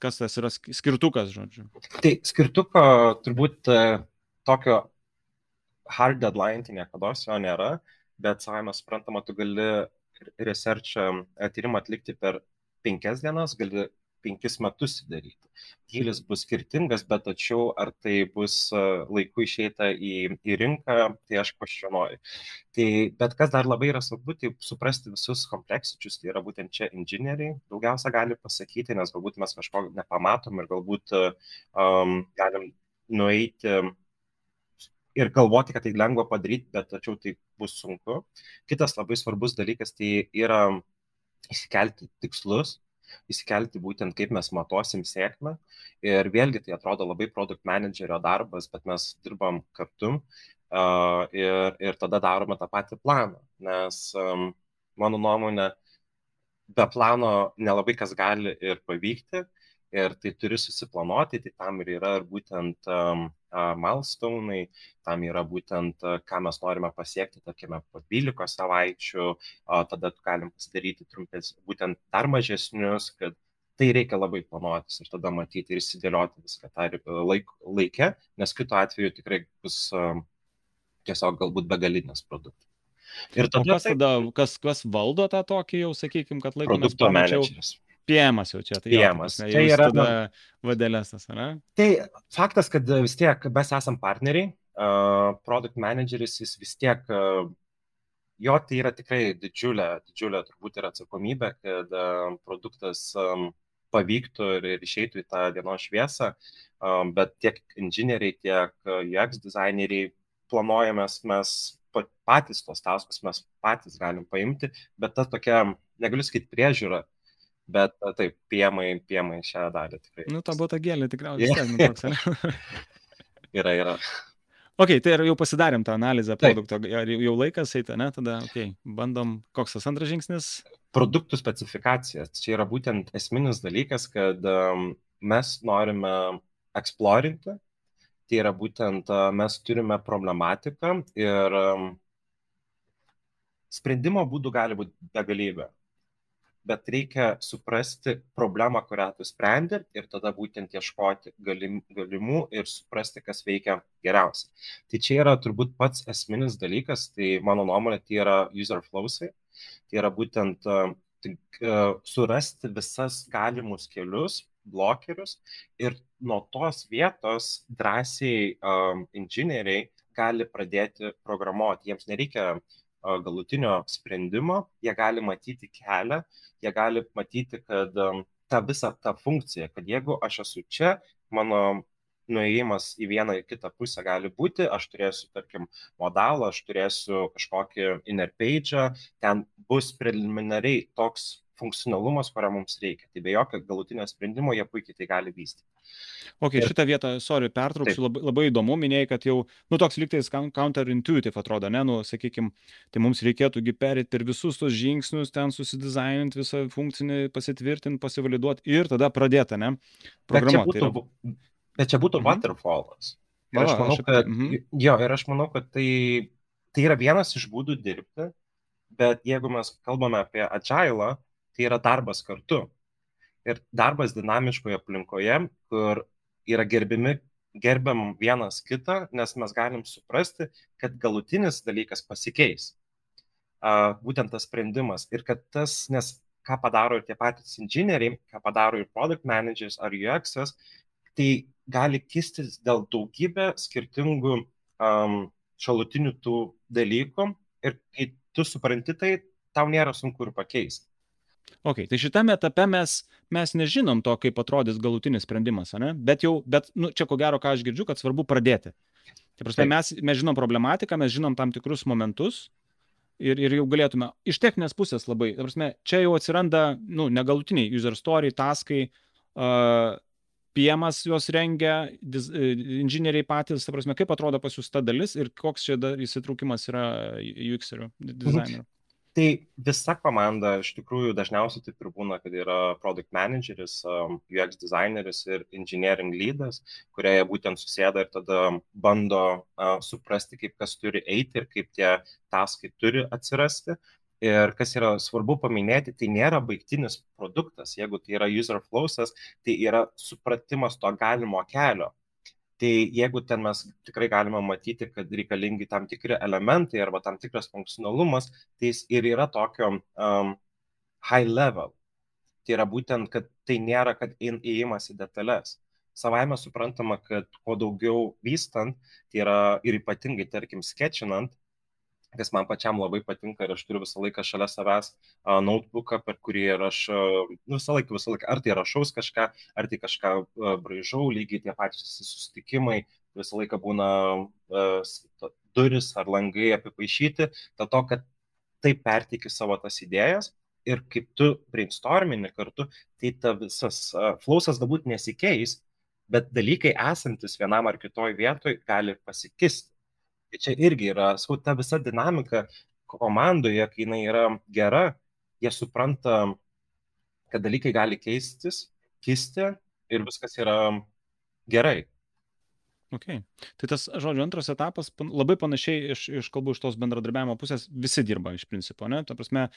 kas tas yra skirtukas, žodžiu. Tai skirtuko turbūt e, tokio hard deadline tai niekada jo nėra, bet savai mes suprantama, tu gali research e, tyrimą atlikti per penkias dienas, gali penkis metus daryti. Tylis bus skirtingas, bet tačiau ar tai bus e, laiku išeita į, į rinką, tai aš paščionuoju. Tai, bet kas dar labai yra svarbu, tai suprasti visus kompleksičius, tai yra būtent čia inžinieriai daugiausia gali pasakyti, nes galbūt mes kažko nepamatom ir galbūt um, galim nueiti ir galvoti, kad tai lengva padaryti, bet tačiau tai bus sunku. Kitas labai svarbus dalykas tai yra įsikelti tikslus įsikelti būtent, kaip mes matosim sėkmę. Ir vėlgi tai atrodo labai produkt managerio darbas, bet mes dirbam kartu uh, ir, ir tada darome tą patį planą. Nes um, mano nuomonė, be plano nelabai kas gali ir pavykti. Ir tai turi susiplanuoti, tai tam ir yra ir būtent um, milestonai, tam yra būtent, ką mes norime pasiekti, tarkime, po 12 savaičių, tada galim pasidaryti trumpes, būtent dar mažesnius, kad tai reikia labai planuotis ir tada matyti ir įsidėlioti viską tą laik, laikę, nes kitu atveju tikrai bus tiesiog galbūt begalinės produktas. Ir tada, o kas tada, kas, kas valdo tą tokį jau, sakykime, kad laikomas produkto menedžeris. Piemas jau čia, tai Piemas. Jo, tai yra tada vadėlės tas, ne? Tai faktas, kad vis tiek mes esam partneriai, uh, product manageris jis vis tiek, uh, jo tai yra tikrai didžiulė, didžiulė turbūt yra atsakomybė, kad uh, produktas um, pavyktų ir, ir išeitų į tą dienos šviesą, um, bet tiek inžinieriai, tiek UX dizaineriai planuojamės mes patys tos taskus mes patys galim paimti, bet ta tokia, negaliu sakyti, priežiūra, Bet taip, piemai, piemai šią dalį tikrai. Nu, ta būtų gėlė tikriausiai. Yeah. Nu, toks, yra, yra. Ok, tai jau pasidarėm tą analizę produkto, ar jau laikas eiti, ne? Tada, ok, bandom, koks tas antras žingsnis? Produktų specifikacija. Čia yra būtent esminis dalykas, kad um, mes norime eksplorinti, tai yra būtent uh, mes turime problematiką ir um, sprendimo būdų gali būti begalybė bet reikia suprasti problemą, kurią tu sprendi ir tada būtent ieškoti galim, galimų ir suprasti, kas veikia geriausiai. Tai čia yra turbūt pats esminis dalykas, tai mano nuomonė, tai yra user flowsai, tai yra būtent uh, surasti visas galimus kelius, blokerius ir nuo tos vietos drąsiai um, inžinieriai gali pradėti programuoti. Jiems nereikia galutinio sprendimo, jie gali matyti kelią, jie gali matyti, kad ta visa ta funkcija, kad jeigu aš esu čia, mano nuėjimas į vieną į kitą pusę gali būti, aš turėsiu, tarkim, modalą, aš turėsiu kažkokį inner page, ten bus preliminariai toks funkcionalumas, kurio mums reikia. Tai be jokio galutinio sprendimo jie puikiai tai gali vystyti. Ok, ir... šitą vietą, sorry, pertrauksiu, labai, labai įdomu, minėjai, kad jau, nu, toks liktais counterintuitive atrodo, ne, nu, sakykime, tai mums reikėtųgi perėti per visus tos žingsnius, ten susidizaininti visą funkcinį, pasitvirtinti, pasivaliduoti ir tada pradėti, ne, programuoti. Bet čia būtų, tai yra... bet čia būtų mhm. waterfallas. Ir aš manau, kad, mhm. jo, ir aš manau, kad tai, tai yra vienas iš būdų dirbti, bet jeigu mes kalbame apie agilą, tai yra darbas kartu. Ir darbas dinamiškoje aplinkoje, kur yra gerbimi, gerbiam vienas kitą, nes mes galim suprasti, kad galutinis dalykas pasikeis. Būtent tas sprendimas. Ir kad tas, nes ką padaro ir tie patys inžinieriai, ką padaro ir product managers ar UX, tai gali kistis dėl daugybę skirtingų um, šalutinių tų dalykų ir kai tu supranti tai, tau nėra sunku ir pakeisti. Ok, tai šitame etape mes, mes nežinom to, kaip atrodys galutinis sprendimas, ne? bet jau, bet nu, čia ko gero, ką aš girdžiu, kad svarbu pradėti. Tai prasme, mes, mes žinom problematiką, mes žinom tam tikrus momentus ir, ir jau galėtume iš techninės pusės labai, ta prasme, čia jau atsiranda, nu, negalutiniai user story, taskai, uh, PM'as juos rengia, diz, inžinieriai patys, ta prasme, kaip atrodo pas jūs ta dalis ir koks čia įsitraukimas yra UX-erių, dizainerių. Tai visa komanda iš tikrųjų dažniausiai taip ir būna, kad yra product manageris, um, UX designeris ir engineering leadas, kurie būtent susėda ir tada bando suprasti, kaip kas turi eiti ir kaip tie taskai turi atsirasti. Ir kas yra svarbu paminėti, tai nėra baigtinis produktas. Jeigu tai yra user flowsas, tai yra supratimas to galimo kelio tai jeigu ten mes tikrai galime matyti kad reikalingi tam tikri elementai arba tam tikras funkcionalumas tai jis ir yra tokio um, high level. Tai yra būtent kad tai nėra kad įėjimas į detalės. Savaime suprantama kad kuo daugiau vystant tai yra ir ypatingai tarkim sketchinant kas man pačiam labai patinka ir aš turiu visą laiką šalia savęs uh, notebooką, per kurį aš uh, visą laiką, visą laiką, ar tai rašaus kažką, ar tai kažką uh, braižau, lygiai tie patys susitikimai, visą laiką būna uh, duris ar langai apipaišyti, dėl to, kad taip perteikiu savo tas idėjas ir kaip tu brainstormini kartu, tai ta visas uh, flausas galbūt nesikeis, bet dalykai esantis vienam ar kitoj vietoj gali pasikisti. Tai čia irgi yra, sakau, ta visa dinamika komandoje, kai jinai yra gera, jie supranta, kad dalykai gali keistis, kisti ir viskas yra gerai. Okay. Tai tas, žodžiu, antras etapas labai panašiai iš, iš kalbų iš tos bendradarbiavimo pusės visi dirba iš principo, ne? Ta prasme,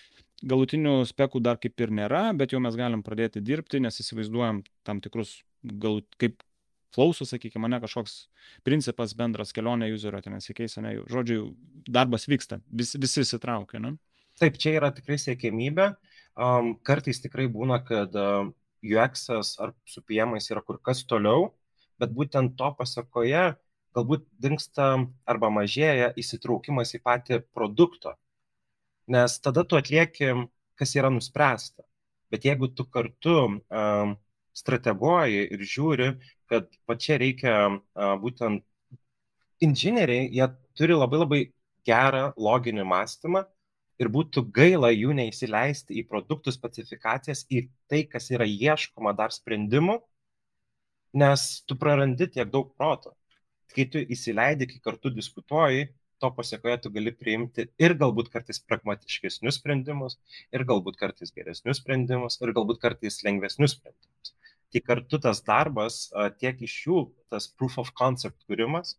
galutinių spekų dar kaip ir nėra, bet jau mes galim pradėti dirbti, nes įsivaizduojam tam tikrus, gal kaip flausų, sakykime, ne kažkoks principas bendras kelionė userio ten nesikeis, ne? Žodžiu, darbas vyksta, vis, visi įsitraukia, ne? Taip, čia yra tikrai siekėmybė. Um, kartais tikrai būna, kad uh, UX ar su PM yra kur kas toliau bet būtent to pasakoje galbūt dinksta arba mažėja įsitraukimas į patį produktą. Nes tada tu atlieki, kas yra nuspręsta. Bet jeigu tu kartu um, strateguoji ir žiūri, kad pačia reikia būtent inžinieriai, jie turi labai labai gerą loginį mąstymą ir būtų gaila jų neįsileisti į produktų specifikacijas, į tai, kas yra ieškoma dar sprendimų, nes tu prarandi tiek daug proto. Kai tu įsileidi, kai kartu diskutuoji, to pasiekoje tu gali priimti ir galbūt kartais pragmatiškesnius sprendimus, ir galbūt kartais geresnius sprendimus, ir galbūt kartais lengvesnius sprendimus. Tai kartu tas darbas, tiek iš jų tas proof of concept kūrimas,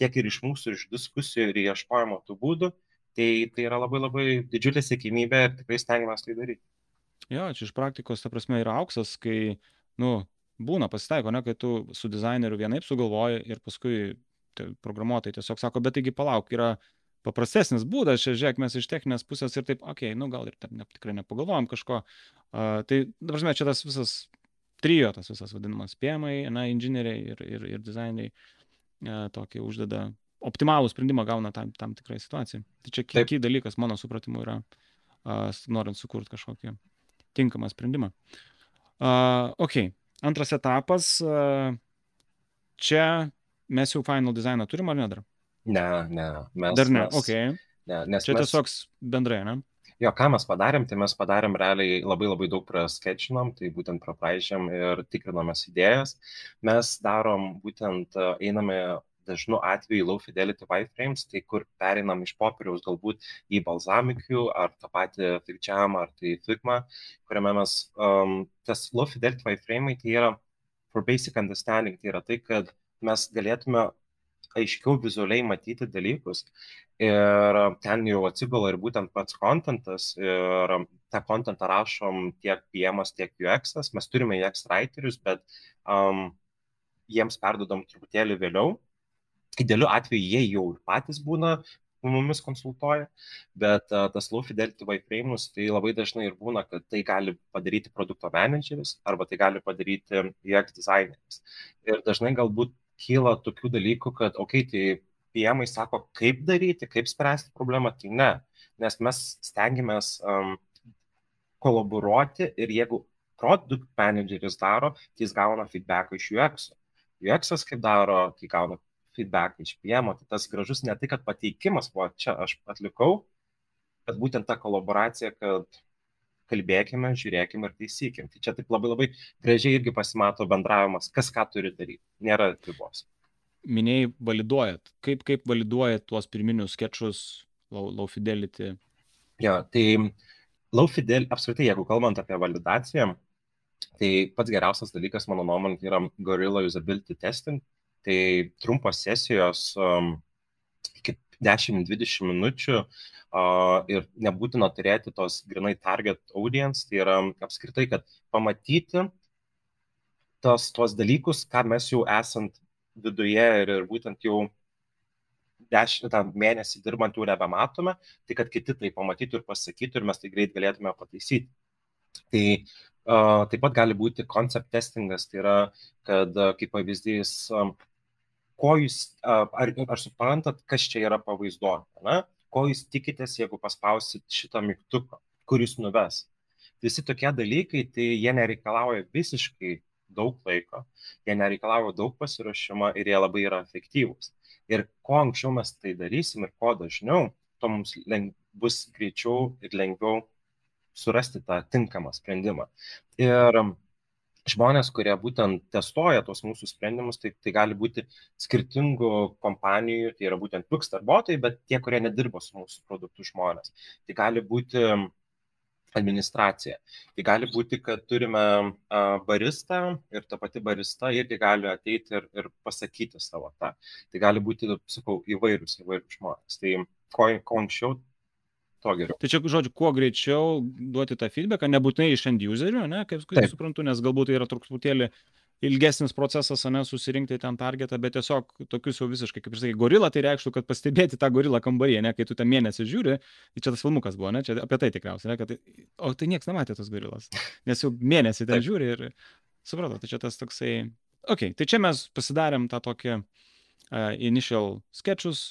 tiek ir iš mūsų, iš diskusijų ir ieškojimo tų būdų, tai, tai yra labai labai didžiulė sėkmybė ir tikrai stengiamės tai daryti. Jo, čia iš praktikos, ta prasme, yra auksas, kai, nu, būna, pasitaiko, ne, kai tu su dizaineriu vienaip sugalvoji ir paskui programuotojai tiesiog sako, bet taigi palauk, yra paprastesnis būdas, čia žiūrėk, mes iš techninės pusės ir taip, okei, okay, nu gal ir ten ne, tikrai nepagalvojom kažko. Uh, tai, dabar čia tas visas trijo, tas visas vadinamas spėjimai, na, inžinieriai ir, ir, ir dizaineriai uh, tokį uždeda optimalų sprendimą gauna tam, tam tikrai situacijai. Tai čia kiek dalykas, mano supratimu, yra, uh, norint sukurti kažkokį tinkamą sprendimą. Uh, ok, Antras etapas, čia mes jau final dizainą turim ar ne dar? Ne, ne. Mes, dar ne, mes, ok. Ne, nes čia mes, tiesiog bendrai, ne? Jo, ką mes padarėm, tai mes padarėm realiai labai labai daug prasketčinom, tai būtent prapraežėm ir tikrinomės idėjas. Mes darom būtent, einame dažnu atveju low fidelity wireframes, tai kur pereinam iš popieriaus galbūt į balzamikių ar tą patį figčiam ar tai figma, kuriame mes, um, tas low fidelity wireframe tai yra for basic understanding, tai yra tai, kad mes galėtume aiškiau vizualiai matyti dalykus ir ten jau atsigula ir būtent pats kontentas ir tą kontentą rašom tiek PM, tiek UX, mes turime UX writerius, bet um, jiems perdodam truputėlį vėliau Idealiu atveju jie jau ir patys būna mumis konsultuoja, bet uh, tas low fidelity wireframes tai labai dažnai ir būna, kad tai gali padaryti produkto manageris arba tai gali padaryti UX dizaineris. Ir dažnai galbūt kyla tokių dalykų, kad, okei, okay, tai PM sako, kaip daryti, kaip spręsti problemą, tai ne, nes mes stengiamės um, kolaboruoti ir jeigu produkt manageris daro, tai jis gauna feedback iš UX. UX kaip daro, tai gauna feedback iš PM, tai tas gražus ne tai, kad pateikimas, o čia aš atlikau, bet būtent ta kolaboracija, kad kalbėkime, žiūrėkime ir taisykim. Tai čia taip labai labai gražiai irgi pasimato bendravimas, kas ką turi daryti. Nėra ribos. Minėjai, validuojat. Kaip, kaip validuojat tuos pirminius sketchus low, low fidelity? Jo, tai low fidelity, apskritai, jeigu kalbant apie validaciją, tai pats geriausias dalykas, mano nuomonė, yra Gorilla Usability Testing. Tai trumpos sesijos um, iki 10-20 minučių uh, ir nebūtina turėti tos grinai target audience, tai yra apskritai, kad pamatyti tos, tos dalykus, ką mes jau esant viduje ir, ir būtent jau dešimtą mėnesį dirbant jau nebematome, tai kad kiti tai pamatytų ir pasakytų ir mes tai greit galėtume pataisyti. Tai uh, taip pat gali būti concept testingas, tai yra, kad uh, kaip pavyzdys, um, ko jūs, ar, ar suprantat, kas čia yra pavaizduota, ko jūs tikitės, jeigu paspausit šitą mygtuką, kur jūs nuves. Visi tokie dalykai, tai jie nereikalauja visiškai daug laiko, jie nereikalauja daug pasiruošimo ir jie labai yra efektyvūs. Ir kuo anksčiau mes tai darysim ir kuo dažniau, to mums leng, bus greičiau ir lengviau surasti tą tinkamą sprendimą. Ir žmonės, kurie būtent testuoja tos mūsų sprendimus, tai, tai gali būti skirtingų kompanijų, tai yra būtent Wix darbuotojai, bet tie, kurie nedirba su mūsų produktų žmonės. Tai gali būti administracija. Tai gali būti, kad turime baristą ir ta pati barista irgi gali ateiti ir, ir pasakyti savo tą. Tai gali būti, sakau, įvairius, įvairius žmonės. Tai ko, ko anksčiau, to geriau. Tai čia, žodžiu, kuo greičiau duoti tą feedbacką, nebūtinai iš end userių, ne, kaip, kaip suprantu, nes galbūt tai yra truputėlį ilgesnis procesas, ne, susirinkti ten targetą, bet tiesiog tokius jau visiškai, kaip ir sakai, gorila, tai reikštų, kad pastebėti tą gorilą kambaryje, ne, kai tu ten mėnesį žiūri, tai čia tas filmukas buvo, ne, čia apie tai tikriausiai, ne, kad, tai, o tai niekas nematė tos gorilas, nes jau mėnesį ten žiūri ir, supratau, tai čia tas toksai, okei, okay, tai čia mes pasidarėm tą tokį uh, initial sketchus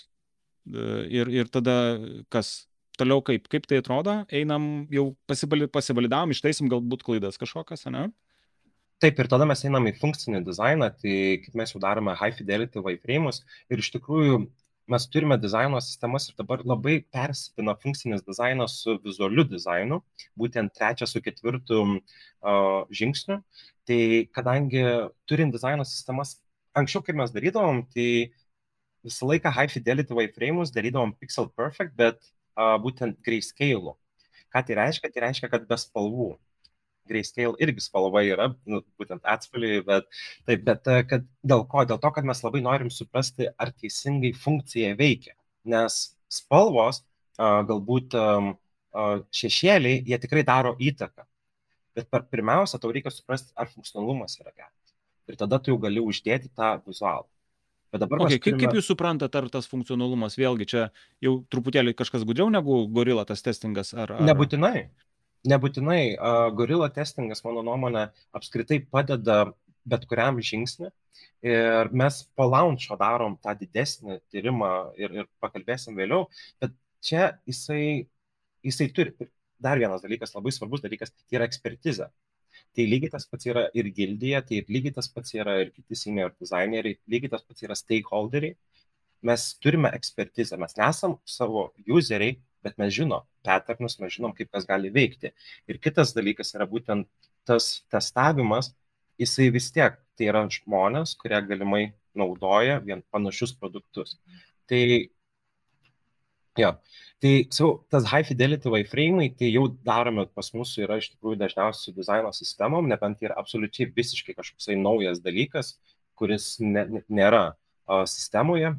uh, ir, ir tada kas, toliau kaip, kaip tai atrodo, einam jau pasivalidavom, ištaisim galbūt klaidas kažkokias, ne? Taip, ir tada mes einam į funkcinį dizainą, tai kaip mes jau darome high fidelity wireframes ir iš tikrųjų mes turime dizaino sistemas ir dabar labai persipina funkcinis dizainas su vizualiu dizainu, būtent trečia su ketvirtu uh, žingsniu. Tai kadangi turint dizaino sistemas, anksčiau kaip mes darydavom, tai visą laiką high fidelity wireframes darydavom pixel perfect, bet būtent grayscale. Ką tai reiškia? Tai reiškia, kad be spalvų. Grayscale irgi spalva yra, nu, būtent atspalviai, bet taip, bet kad dėl ko? Dėl to, kad mes labai norim suprasti, ar teisingai funkcija veikia. Nes spalvos, galbūt šešėliai, jie tikrai daro įtaką. Bet per, pirmiausia, tau reikia suprasti, ar funkcionalumas yra geras. Ir tada tu jau gali uždėti tą vizualą. Bet dabar okay, turime... kaip, kaip jūs suprantate, ar tas funkcionalumas vėlgi čia jau truputėlį kažkas gudriau negu gorila tas testingas? Ar, ar... Nebūtinai. Nebūtinai. Gorila testingas, mano nuomonė, apskritai padeda bet kuriam žingsnį. Ir mes po launcho darom tą didesnį tyrimą ir, ir pakalbėsim vėliau, bet čia jisai, jisai turi. Dar vienas dalykas, labai svarbus dalykas, tai yra ekspertizė. Tai lygiai tas pats yra ir gildija, tai lygiai tas pats yra ir kiti senior dizaineriai, lygiai tas pats yra stakeholderiai. Mes turime ekspertizę, mes nesam savo useriai, bet mes žinom patternus, mes žinom, kaip kas gali veikti. Ir kitas dalykas yra būtent tas testavimas, jisai vis tiek, tai yra žmonės, kurie galimai naudoja vien panašius produktus. Tai Jo. Tai so, tas high fidelity wireframe, tai jau darome pas mus yra iš tikrųjų dažniausiai su dizaino sistemom, nebent tai yra absoliučiai visiškai kažkoks naujas dalykas, kuris ne, nėra sistemoje,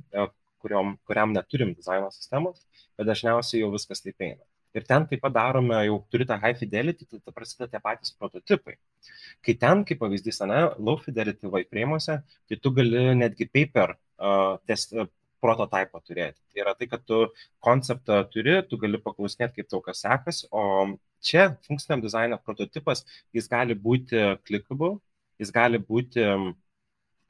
kuriom, kuriam neturim dizaino sistemos, bet dažniausiai jau viskas taip eina. Ir ten taip pat darome, jau turi tą high fidelity, tai ta prasideda tie patys prototipai. Kai ten, kaip pavyzdys, ne, low fidelity wireframe'uose, tai tu gali netgi paper uh, test, prototipą turėti. Tai yra tai, kad tu konceptą turi, tu gali paklausinėti, kaip tau kas sekasi, o čia funkciniam dizaino prototipas, jis gali būti clickable, jis gali būti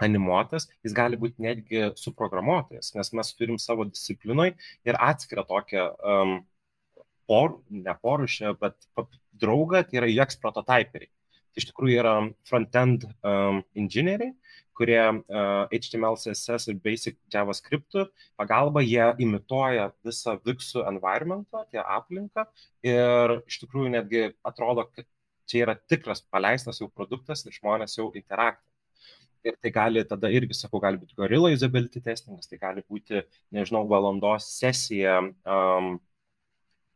animuotas, jis gali būti netgi suprogramuotas, nes mes turim savo disciplinoj ir atskirą tokią um, por, ne porušę, bet draugą, tai yra UX prototiperiai. Tai iš tikrųjų yra front-end um, inžinieriai, kurie uh, HTML, CSS ir Basic JavaScript pagalba jie imituoja visą Vixų environmentą, tie aplinką ir iš tikrųjų netgi atrodo, kad čia yra tikras paleistas jau produktas ir žmonės jau interaktyviai. Ir tai gali tada irgi, sakau, gali būti gorilla usability testingas, tai gali būti, nežinau, valandos sesija um,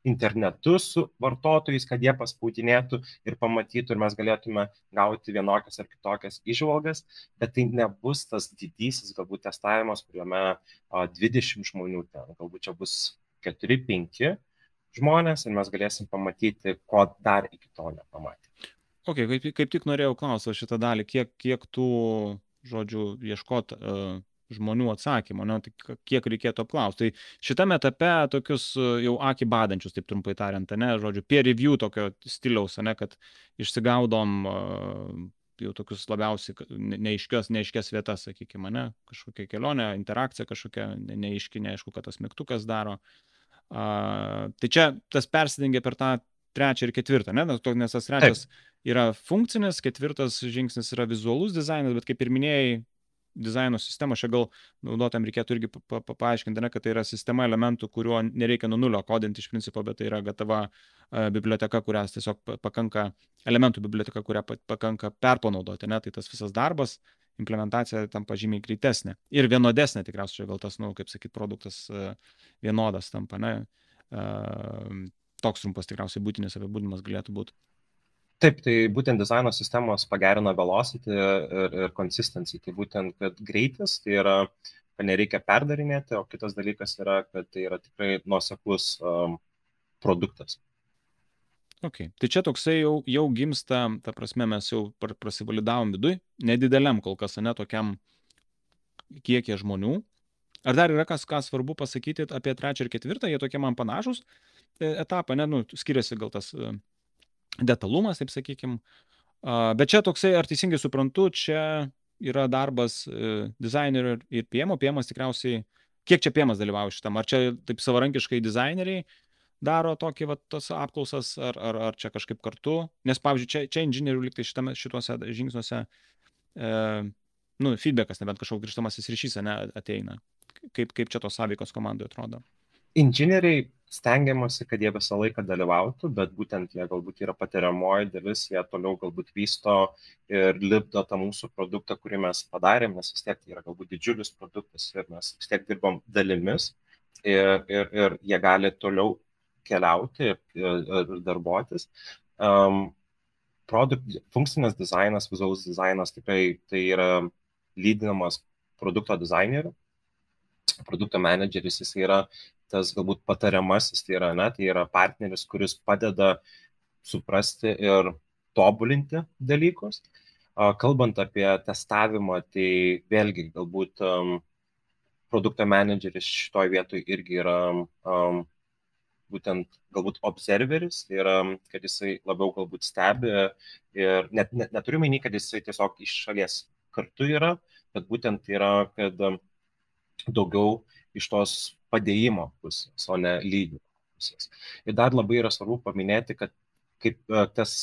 internetu su vartotojais, kad jie paspaudinėtų ir pamatytų ir mes galėtume gauti vienokias ar kitokias išvalgas, bet tai nebus tas didysis galbūt testavimas, kuriame 20 žmonių ten, galbūt čia bus 4-5 žmonės ir mes galėsim pamatyti, ko dar iki to nepamatė. Ok, kaip, kaip tik norėjau klausyti šitą dalį, kiek, kiek tų, žodžiu, ieškot uh, žmonių atsakymų, ne, tai kiek reikėtų apklausti. Tai šitame etape tokius e, jau akį badančius, taip trumpai tariant, ne, žodžiu, peer review tokio stiliaus, ne, kad išsigaudom uh, jau tokius labiausiai neaiškias, neaiškias vietas, sakykime, ne, kažkokia kelionė, interakcija kažkokia neaiški, neaišku, kad tas mygtukas daro. Uh, tai čia tas persidengia per tą trečią ir ketvirtą, ne? nes tas trečias Taip. Yra funkcinis, ketvirtas žingsnis yra vizualus dizainas, bet kaip ir minėjai, dizaino sistemos, čia gal naudotam reikėtų irgi pa, pa, paaiškinti, ne, kad tai yra sistema elementų, kuriuo nereikia nuo nulio kodinti iš principo, bet tai yra gatava uh, biblioteka, kurias tiesiog pakanka, elementų biblioteka, kurią pakanka perpanaudoti, ne, tai tas visas darbas, implementacija tampa žymiai greitesnė ir vienodesnė tikriausiai, gal tas, na, nu, kaip sakyt, produktas uh, vienodas tampa, ne. Uh, toks trumpas tikriausiai būtinis apibūdinimas galėtų būti. Taip, tai būtent dizaino sistemos pagerina velocity ir, ir consistency. Tai būtent, kad greitis tai yra, kad nereikia perdarinėti, o kitas dalykas yra, kad tai yra tikrai nuoseklus um, produktas. Ok, tai čia toksai jau, jau gimsta, ta prasme, mes jau prasivalidavom vidui, nedideliam kol kas, ne tokiam kiekie žmonių. Ar dar yra kas, ką svarbu pasakyti apie trečią ir ketvirtą, jie tokie man panašus e, etapą, ne, nu, skiriasi gal tas uh, detalumas, taip sakykim. Bet čia toksai, ar teisingai suprantu, čia yra darbas e, dizainerio ir piemo, piemas tikriausiai, kiek čia piemas dalyvauja šitam, ar čia taip savarankiškai dizaineriai daro tokį, va, tas apklausas, ar, ar, ar čia kažkaip kartu, nes, pavyzdžiui, čia, čia inžinierių liktai šitame, šituose žingsniuose, e, nu, feedbackas, nebent kažkoks grįžtamasis ryšys, ne, ateina. Kaip, kaip čia tos sąveikos komandoje atrodo? Inžinieriai stengiamasi, kad jie visą laiką dalyvautų, bet būtent jie galbūt yra patiriamoji dalis, jie toliau galbūt vysto ir lipdo tą mūsų produktą, kurį mes padarėm, nes vis tiek tai yra galbūt didžiulis produktas ir mes vis tiek dirbam dalimis ir, ir, ir jie gali toliau keliauti ir, ir darbuotis. Um, produkt, funkcinės dizainas, vizualus dizainas tikrai tai yra lydinamas produkto dizainerių produkto menedžeris, jis yra tas galbūt patariamasis, tai yra, ne, tai yra partneris, kuris padeda suprasti ir tobulinti dalykus. Kalbant apie testavimą, tai vėlgi galbūt um, produkto menedžeris šitoje vietoje irgi yra um, būtent galbūt observeris, tai yra, kad jisai labiau galbūt stebi ir net, net neturiu menį, kad jisai tiesiog iš šalies kartu yra, bet būtent yra, kad daugiau iš tos padėjimo pusės, o ne lygio pusės. Ir dar labai yra svarbu paminėti, kad kaip e, tas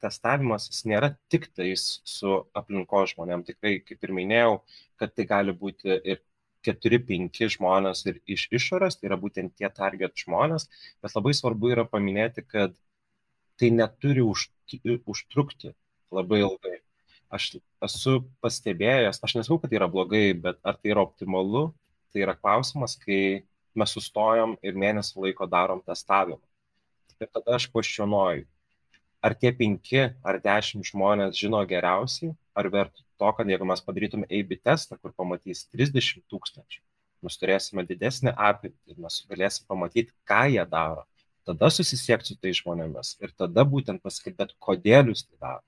testavimas jis nėra tik tais su aplinko žmonėm. Tikrai, kaip ir minėjau, kad tai gali būti ir 4-5 žmonės ir iš išorės, tai yra būtent tie target žmonės, bet labai svarbu yra paminėti, kad tai neturi už, užtrukti labai ilgai. Aš esu pastebėjęs, aš nesakau, kad tai yra blogai, bet ar tai yra optimalu, tai yra klausimas, kai mes sustojom ir mėnesį laiko darom testavimą. Ir tada aš kvestionuoju, ar tie penki ar dešimt žmonės žino geriausiai, ar vertų to, kad jeigu mes padarytume AB testą, kur pamatys 30 tūkstančių, mes turėsime didesnį apimtį ir mes galėsime pamatyti, ką jie daro. Tada susisiekti su tai žmonėmis ir tada būtent pasakyti, kodėl jūs tai daro.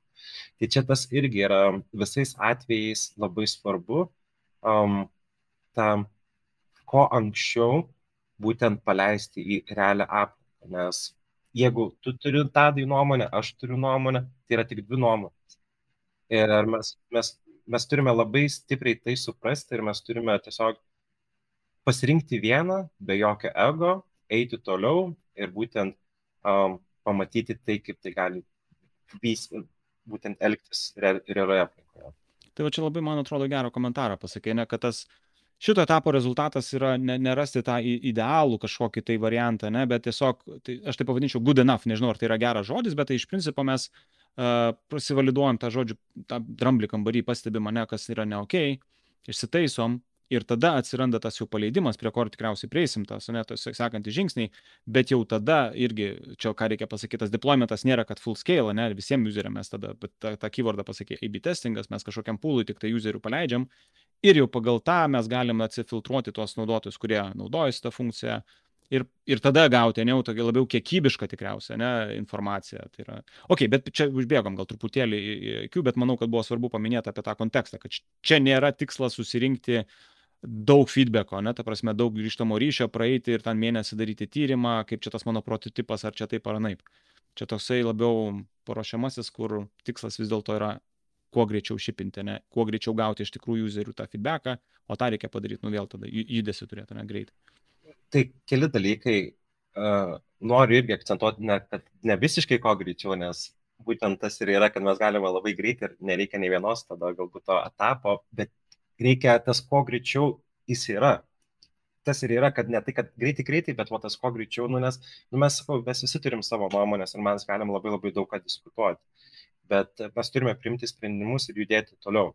Tai čia tas irgi yra visais atvejais labai svarbu um, tam ko anksčiau būtent paleisti į realią aplinką. Nes jeigu tu turi tadai nuomonę, aš turiu nuomonę, tai yra tik dvi nuomonės. Ir mes, mes, mes turime labai stipriai tai suprasti ir mes turime tiesiog pasirinkti vieną, be jokio ego, eiti toliau ir būtent um, pamatyti tai, kaip tai gali vis, būtent elgtis realioje aplinkoje. Tai va čia labai, man atrodo, gerą komentarą pasakė, ne, kad tas šito etapo rezultatas yra ne, nerasti tą idealų kažkokį tai variantą, ne, bet tiesiog, tai aš tai pavadinčiau good enough, nežinau, ar tai yra geras žodis, bet tai iš principo mes uh, prasivaliduojam tą žodžių, tą dramblį kambarį, pastebim mane, kas yra ne ok, išsitaisom ir tada atsiranda tas jau paleidimas, prie ko tikriausiai prieisim, tas, ne, tas sekantys žingsniai, bet jau tada irgi, čia ką reikia pasakyti, tas deploymentas nėra, kad full scale, ne, visiems useriam mes tada, tą, tą keywordą pasakė AB testingas, mes kažkokiam poolui tik tai userių paleidžiam ir jau pagal tą mes galim atsifiltruoti tuos naudotojus, kurie naudojasi tą funkciją ir, ir tada gauti, ne, tokia labiau kiekybiška tikriausia, ne, informacija. Tai yra, ok, bet čia užbėgom gal truputėlį į akių, bet manau, kad buvo svarbu paminėti apie tą kontekstą, kad čia nėra tikslas susirinkti daug feedbacko, ne, ta prasme, daug grįžtamo ryšio, praeiti ir ten mėnesį daryti tyrimą, kaip čia tas mano prototipas, ar čia taip ar naip. Čia toksai labiau paruošiamasis, kur tikslas vis dėlto yra kuo greičiau šipinti, ne, kuo greičiau gauti iš tikrųjų userių tą feedbacką, o tą reikia padaryti, nu vėl tada judesi turėtų, ne greitai. Tai keli dalykai, uh, noriu irgi akcentuoti, ne, kad ne visiškai kuo greičiau, nes būtent tas ir yra, kad mes galime labai greitai ir nereikia nei vienos tada galbūt to etapo, bet reikia tas kuo greičiau jis yra. Tas ir yra, kad ne tai, kad greitai, greitai, bet va tas kuo greičiau, nu, nes nu, mes, sakau, mes visi turim savo nuomonės ir mes galim labai labai daug ką diskutuoti. Bet mes turime priimti sprendimus ir judėti toliau.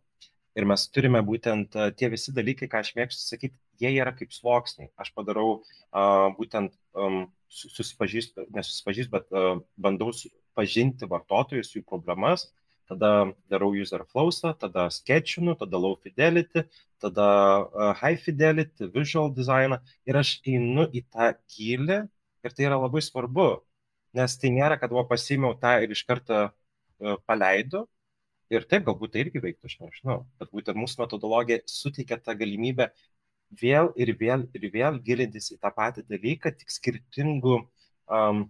Ir mes turime būtent tie visi dalykai, ką aš mėgstu sakyti, jie yra kaip sluoksniai. Aš padarau uh, būtent um, susipažįstu, nesusipažįstu, bet uh, bandau pažinti vartotojus, jų problemas, tada darau user flowsą, tada sketchinu, tada low fidelity, tada uh, high fidelity, visual designą ir aš einu į tą gilį ir tai yra labai svarbu, nes tai nėra, kad va pasimiau tą ir iš karto uh, paleidau. Ir taip, galbūt tai irgi veiktų, aš nežinau, bet būtent mūsų metodologija suteikia tą galimybę vėl ir vėl ir vėl gilintis į tą patį dalyką, tik skirtingų um,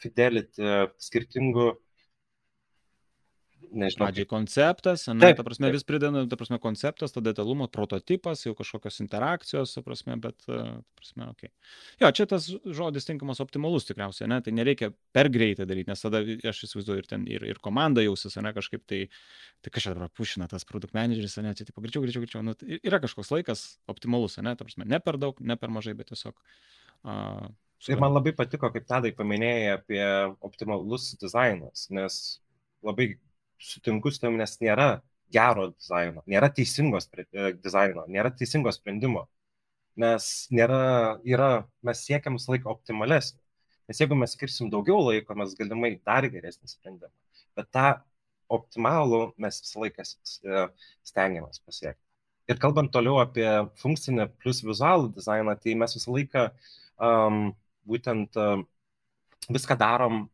fidelity, skirtingų nežinau. Pradžiai konceptas, ne, taip, ta prasme, taip. vis prideda, ta prasme, konceptas, tada detalumo, prototipas, jau kažkokios interakcijos, ta prasme, bet, e, ta prasme, okei. Okay. Jo, čia tas žodis tinkamas optimalus tikriausiai, ne, tai nereikia per greitai daryti, nes tada aš įsivaizduoju ir ten ir, ir komanda jausis, ne, kažkaip tai, tai kažkaip dabar pušina tas produkt manageris, ne, čia, tipo, greičiau, greičiau, greičiau, nu, tai yra kažkoks laikas optimalus, ne, ta prasme, ne per daug, ne per mažai, bet tiesiog. Uh, Ir man labai patiko, kaip tadai paminėjai apie optimalus dizainas, nes labai sutinku su tam, nes nėra gero dizaino, nėra teisingos e, dizaino, nėra teisingo sprendimo. Nes nėra, yra, mes siekiam visą laiką optimalesnį. Nes jeigu mes skirsim daugiau laiko, mes galimai dar geresnį sprendimą. Bet tą optimalų mes visą laiką e, stengiamės pasiekti. Ir kalbant toliau apie funkcinę plus vizualų dizainą, tai mes visą laiką um, būtent uh, viską darom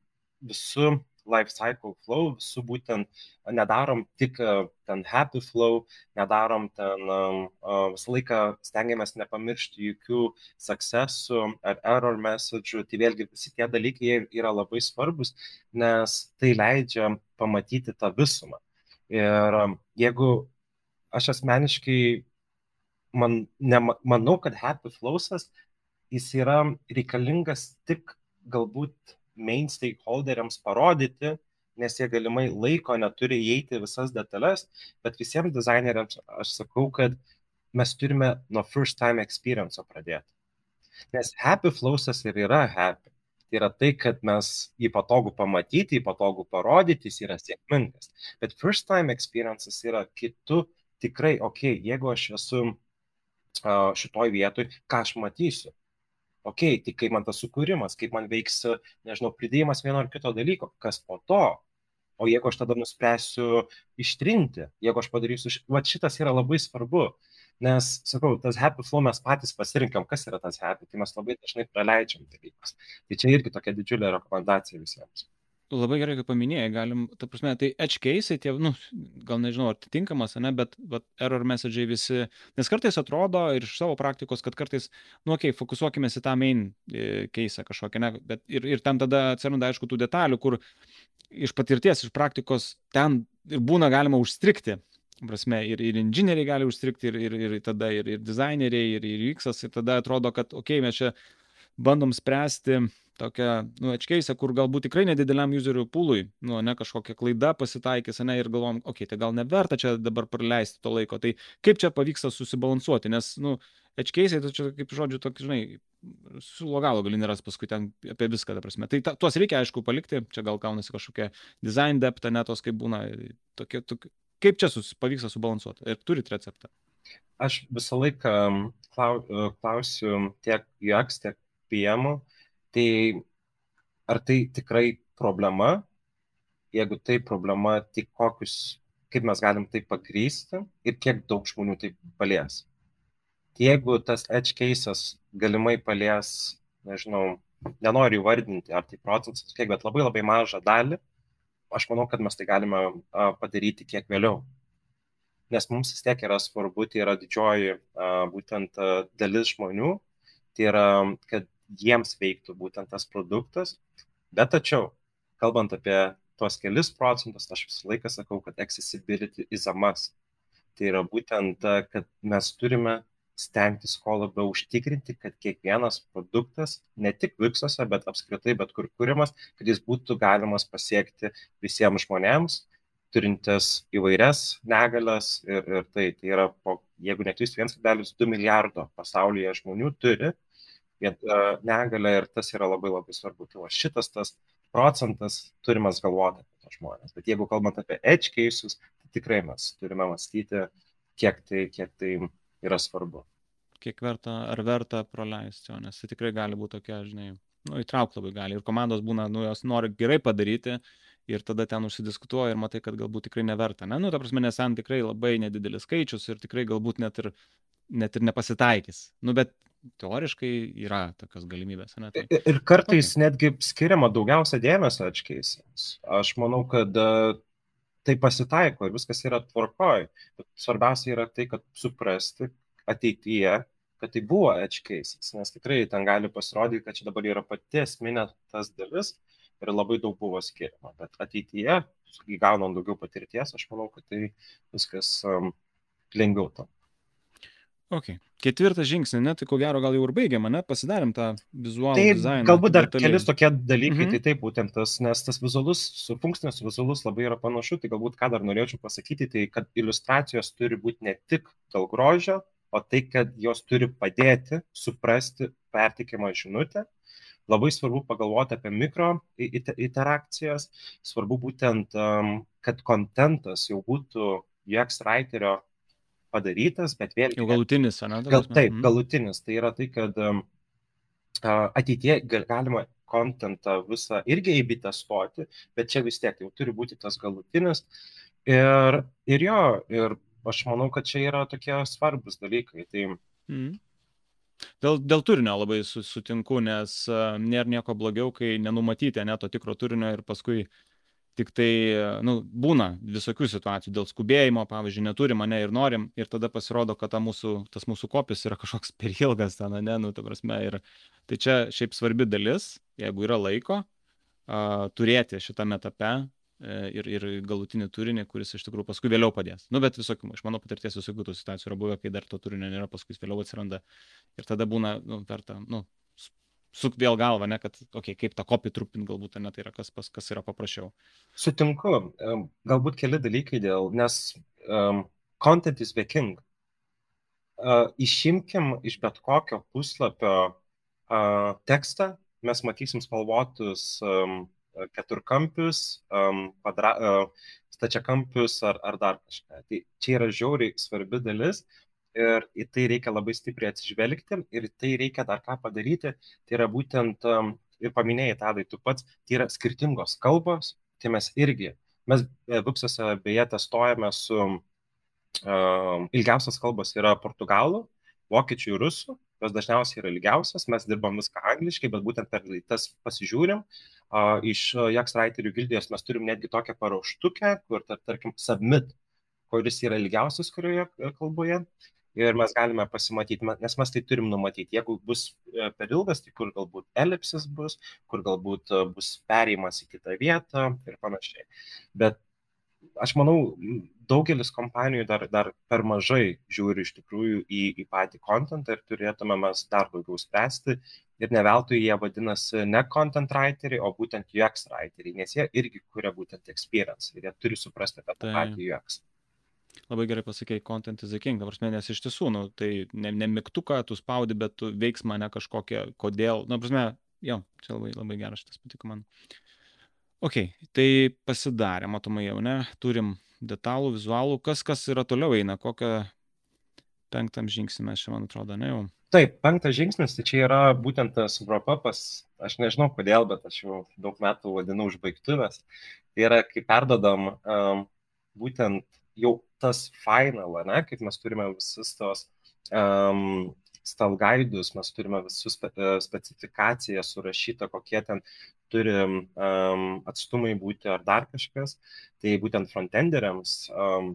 visų life cycle flow, su būtent nedarom tik ten happy flow, nedarom ten visą laiką stengiamės nepamiršti jokių successų ar error message'ų, tai vėlgi visi tie dalykai yra labai svarbus, nes tai leidžia pamatyti tą visumą. Ir jeigu aš asmeniškai man, ne, manau, kad happy flowsas jis yra reikalingas tik galbūt main stakeholderiams parodyti, nes jie galimai laiko neturi įeiti visas detalės, bet visiems dizaineriams aš sakau, kad mes turime nuo first time experience pradėti. Nes happy flowsas ir yra happy. Tai yra tai, kad mes jį patogų pamatyti, jį patogų parodyti, jis yra sėkmingas. Bet first time experiences yra kitų tikrai, okei, okay, jeigu aš esu šitoj vietoj, ką aš matysiu okei, okay, tai kaip man tas sukūrimas, kaip man veiks, nežinau, pridėjimas vieno ar kito dalyko, kas po to. O jeigu aš tada nuspręsiu ištrinti, jeigu aš padarysiu, va šitas yra labai svarbu, nes, sakau, tas happy flow mes patys pasirinkam, kas yra tas happy, tai mes labai dažnai praleidžiam dalykus. Tai čia irgi tokia didžiulė rekomendacija visiems. Labai gerai, kad paminėjai, galim, ta prasme, tai edge case, tie, nu, gal nežinau, ar tinkamas, ne, bet, bet error message'ai visi, nes kartais atrodo ir iš savo praktikos, kad kartais, nu, okei, okay, fokusuokime į tą main e, case kažkokią, ne, bet ir, ir ten tada atsiranda, aišku, tų detalių, kur iš patirties, iš praktikos ten ir būna galima užstrikti. Prasme, ir, ir inžinieriai gali užstrikti, ir, ir, ir tada ir, ir dizaineriai, ir, ir X, ir tada atrodo, kad, okei, okay, mes čia bandom spręsti tokią, nu, atškeisę, kur galbūt tikrai nedideliam userių pūlui, nu, ne kažkokia klaida pasitaikys, ne, ir galvom, okei, tai gal neverta čia dabar praleisti to laiko, tai kaip čia pavyksta susibalansuoti, nes, nu, atškeisai, tai čia kaip žodžiu, tokį, žinai, su logalo gali neras paskui ten apie viską, ta prasme. Tai ta, tuos reikia, aišku, palikti, čia gal kaunasi kažkokia design depth, ne tos, kaip būna, tokie, tokie, kaip čia sus, pavyksta subalansuoti ir turit receptą. Aš visą laiką klausiu tiek UX, tiek PM, Tai ar tai tikrai problema? Jeigu tai problema, tai kokius, kaip mes galim tai pagrysti ir kiek daug žmonių tai palies. Tai jeigu tas edge cases galimai palies, nežinau, nenoriu įvardinti, ar tai procentas, kiek, bet labai labai mažą dalį, aš manau, kad mes tai galime padaryti kiek vėliau. Nes mums vis tiek yra svarbu, tai yra didžioji būtent dalis žmonių, tai yra, kad jiems veiktų būtent tas produktas. Bet tačiau, kalbant apie tuos kelis procentus, aš visą laiką sakau, kad accessibility is a must. Tai yra būtent, kad mes turime stengtis kuo labiau užtikrinti, kad kiekvienas produktas, ne tik Vipsuose, bet apskritai bet kur kūrimas, kad jis būtų galimas pasiekti visiems žmonėms turintis įvairias negalias ir, ir tai, tai yra, po, jeigu neklystu, 1,2 milijardo pasaulyje žmonių turi negalę ir tas yra labai labai svarbu. Tai va, šitas tas procentas turimas galvoti apie tos žmonės. Bet jeigu kalbant apie edge cases, tai tikrai mes turime mąstyti, kiek tai, kiek tai yra svarbu. Kiek verta, ar verta praleisti, nes tai tikrai gali būti tokia, žinai, nu, įtrauk labai gali. Ir komandos būna, nu, jos nori gerai padaryti ir tada ten užsidiskutuoja ir matai, kad galbūt tikrai neverta. Ne, nu, ta prasme, nes ten tikrai labai nedidelis skaičius ir tikrai galbūt net ir, net ir nepasitaikys. Nu, bet teoriškai yra tokios galimybės. Ne? Tai... Ir kartais okay. netgi skiriama daugiausia dėmesio atškeisams. Aš manau, kad uh, tai pasitaiko ir viskas yra tvarkoj. Bet svarbiausia yra tai, kad suprasti ateityje, kad tai buvo cases, nes tikrai ten gali pasirodyti, kad čia dabar yra pati esminė tas dalis ir labai daug buvo skiriama. Bet ateityje, įgaunant daugiau patirties, aš manau, kad tai viskas um, lengviau tam. Ok. Ketvirtas žingsnis, ne, tai ko gero gal jau ir baigiam, ne, pasidarėm tą vizualų tai dizainą. Galbūt dar detaliai. kelis tokie dalykai, mhm. tai taip būtent tas, nes tas vizualus, su funkcinis vizualus labai yra panašu, tai galbūt ką dar norėčiau pasakyti, tai kad iliustracijos turi būti ne tik dėl grožio, o tai, kad jos turi padėti suprasti pertikimą žinutę. Labai svarbu pagalvoti apie mikro interakcijas, svarbu būtent, kad kontentas jau būtų UX writerio padarytas, bet vėlgi. Jau galutinis, ne? Gal, taip, mm. galutinis. Tai yra tai, kad um, ateitie galima kontentą visą irgi įbi testuoti, bet čia vis tiek jau turi būti tas galutinis. Ir, ir jo, ir aš manau, kad čia yra tokie svarbus dalykai. Tai, mm. Dėl, dėl turinio labai sutinku, nes nėra nieko blogiau, kai nenumatyti ne to tikro turinio ir paskui tik tai, nu, būna visokių situacijų dėl skubėjimo, pavyzdžiui, neturim mane ir norim, ir tada pasirodo, kad ta mūsų, tas mūsų kopis yra kažkoks per ilgas ten, ne, nu, ta prasme, ir tai čia šiaip svarbi dalis, jeigu yra laiko, uh, turėti šitame etape e, ir, ir galutinį turinį, kuris iš tikrųjų paskui vėliau padės. Nu, bet visokių, iš mano patirties visokių tų situacijų yra buvę, kai dar to turinio nėra, paskui vėliau atsiranda ir tada būna, nu, verta, nu, suk vėl galvą, ne, kad, okei, okay, kaip tą kopį trupint galbūt, ne, tai yra kas, pas, kas yra paprasčiau. Sutinku, galbūt keli dalykai dėl, nes um, content is the king. Uh, išimkim iš bet kokio puslapio uh, tekstą, mes matysim spalvotus um, keturkampius, um, kvadra, uh, stačiakampius ar, ar dar kažką. Tai čia yra žiauriai svarbi dalis, ir į tai reikia labai stipriai atsižvelgti ir tai reikia dar ką padaryti, tai yra būtent, ir paminėjai tadai, tu pats, tai yra skirtingos kalbos, tai mes irgi, mes e, Vipsuose beje testuojame su, um, ilgiausias kalbos yra portugalų, vokiečių ir rusų, jos dažniausiai yra ilgiausias, mes dirbam viską angliškai, bet būtent per tas pasižiūrim. Uh, iš Jaks Writerių gildijos mes turim netgi tokią paruoštukę, kur, tar, tarkim, submit, kuris yra ilgiausias kurioje e, kalboje ir mes galime pasimatyti, nes mes tai turim numatyti. Jeigu bus e, per ilgas, tai kur galbūt elipsis bus, kur galbūt e, bus perėjimas į kitą vietą ir panašiai. Bet aš manau, daugelis kompanijų dar, dar per mažai žiūri iš tikrųjų į, į patį kontentą ir turėtume mes dar daugiau spręsti. Ir ne veltui jie vadinasi ne content writeriai, o būtent UX writeriai, nes jie irgi kuria būtent experience ir jie turi suprasti apie tą tai. patį UX labai gerai pasakei, content is the king, dabar nes iš tiesų, nu, tai ne, ne mygtuką tu spaudi, bet tu veiksmą ne kažkokią, kodėl, na, nu, prasme, jo, čia labai, labai geras šitas patiko man. Ok, tai pasidarė, matomai jau, ne, turim detalų, vizualų, kas kas yra toliau eina, kokią penktam žingsnį mes čia, man atrodo, ne jau. Taip, penktas žingsnis, tai čia yra būtent tas wrap-upas, aš nežinau kodėl, bet aš jau daug metų vadinu užbaigtuvės. Tai yra, kai perdodam um, būtent jau tas final, ne, kaip mes turime visus tos um, stalgaidus, mes turime visus spe, e, specifikaciją surašytą, kokie ten turi um, atstumai būti ar dar kažkas. Tai būtent frontenderiams um,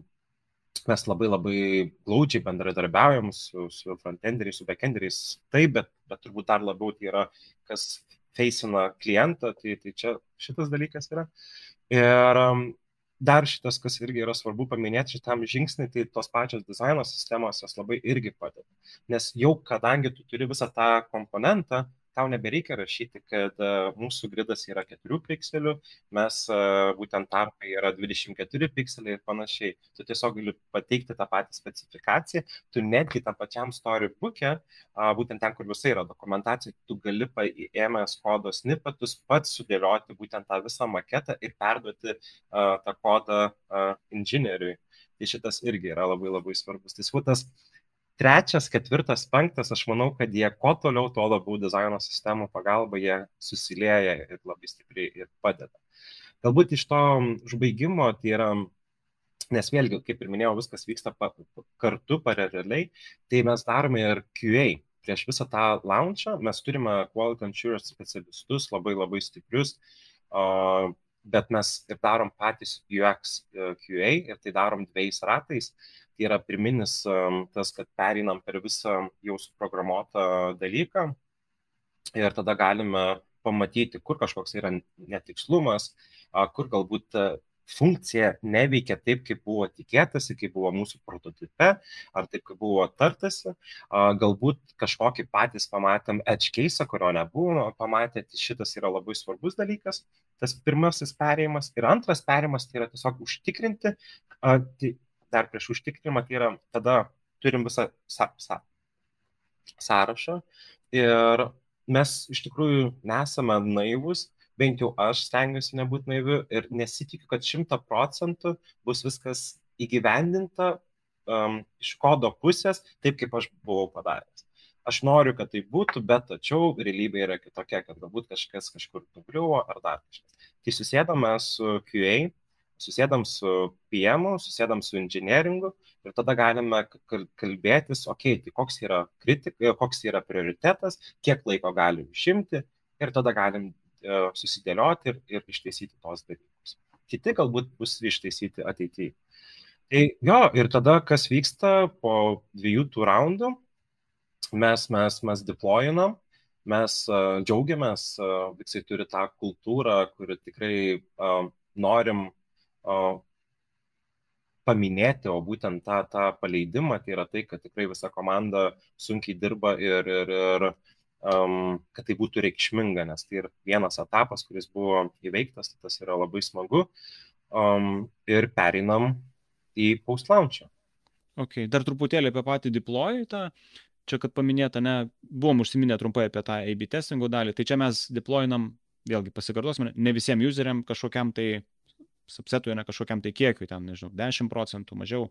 mes labai labai glaudžiai bendradarbiaujam su, su frontenderiais, su backenderiais, taip, bet, bet turbūt dar labiau tai yra, kas facina klientą, tai, tai čia šitas dalykas yra. Ir dar šitas, kas irgi yra svarbu paminėti šitam žingsniui, tai tos pačios dizaino sistemos jos labai irgi padeda. Nes jau kadangi tu turi visą tą komponentą, tau nebereikia rašyti, kad uh, mūsų gridas yra 4 pikselių, mes uh, būtent tarpai yra 24 pikseliai ir panašiai. Tu tiesiog gali pateikti tą patį specifikaciją, tu netgi tam pačiam storybook'e, būtent ten, kur visai yra dokumentacija, tu gali paėmęs kodo snippetus pats sudėlioti būtent tą visą maketą ir perduoti tą kodą inžinieriui. Tai šitas irgi yra labai labai svarbus. Tai tas trečias, ketvirtas, penktas, aš manau, kad jie kuo toliau, tuo labiau dizaino sistemų pagalba jie susilieja ir labai stipriai ir padeda. Galbūt iš to užbaigimo tai yra, nes vėlgi, kaip ir minėjau, viskas vyksta pa, kartu paraleliai, tai mes darome ir QA. Prieš visą tą launchą mes turime quality assurance specialistus labai labai stiprius, uh, bet mes ir darom patys UX QA ir tai darom dviejais ratais. Tai yra pirminis tas, kad pereinam per visą jau suprogramuotą dalyką ir tada galime pamatyti, kur kažkoks yra netikslumas, kur galbūt funkcija neveikia taip, kaip buvo tikėtasi, kaip buvo mūsų prototipe, ar taip, kaip buvo tartasi. Galbūt kažkokį patys pamatėm edge case, kurio nebuvo pamatę, tai šitas yra labai svarbus dalykas, tas pirmasis perėjimas. Ir antras perėjimas tai yra tiesiog užtikrinti, tai dar prieš užtikrinimą, tai yra tada turim visą sa, sa, sąrašą ir mes iš tikrųjų nesame naivus bent jau aš stengiuosi nebūti naiviu ir nesitikiu, kad šimta procentų bus viskas įgyvendinta um, iš kodo pusės, taip kaip aš buvau padaręs. Aš noriu, kad tai būtų, bet tačiau realybė yra kitokia, kad galbūt kažkas kažkur nugriuvo ar dar kažkas. Tai susėdame su QA, susėdam su PM, susėdam su inžinieringu ir tada galime kalbėtis, okei, okay, tai koks yra kritika, koks yra prioritetas, kiek laiko galim išimti ir tada galim susidėlioti ir, ir ištaisyti tos dalykus. Kiti galbūt bus ištaisyti ateityje. Tai jo, ir tada kas vyksta po dviejų tų raundų, mes, mes, mes deployinam, mes uh, džiaugiamės, uh, visi turi tą kultūrą, kuri tikrai uh, norim uh, paminėti, o būtent tą, tą paleidimą, tai yra tai, kad tikrai visa komanda sunkiai dirba ir, ir, ir um, kad tai būtų reikšminga, nes tai yra vienas etapas, kuris buvo įveiktas, tai tas yra labai smagu. Um, ir pereinam į post-launchą. Ok, dar truputėlį apie patį deploy, tą, čia kad paminėta, ne, buvom užsiminę trumpai apie tą AB testingo dalį, tai čia mes deployinam, vėlgi pasikartosime, ne visiems useriam kažkokiam tai subsetui, ne kažkokiam tai kiekiui, ten, nežinau, 10 procentų mažiau.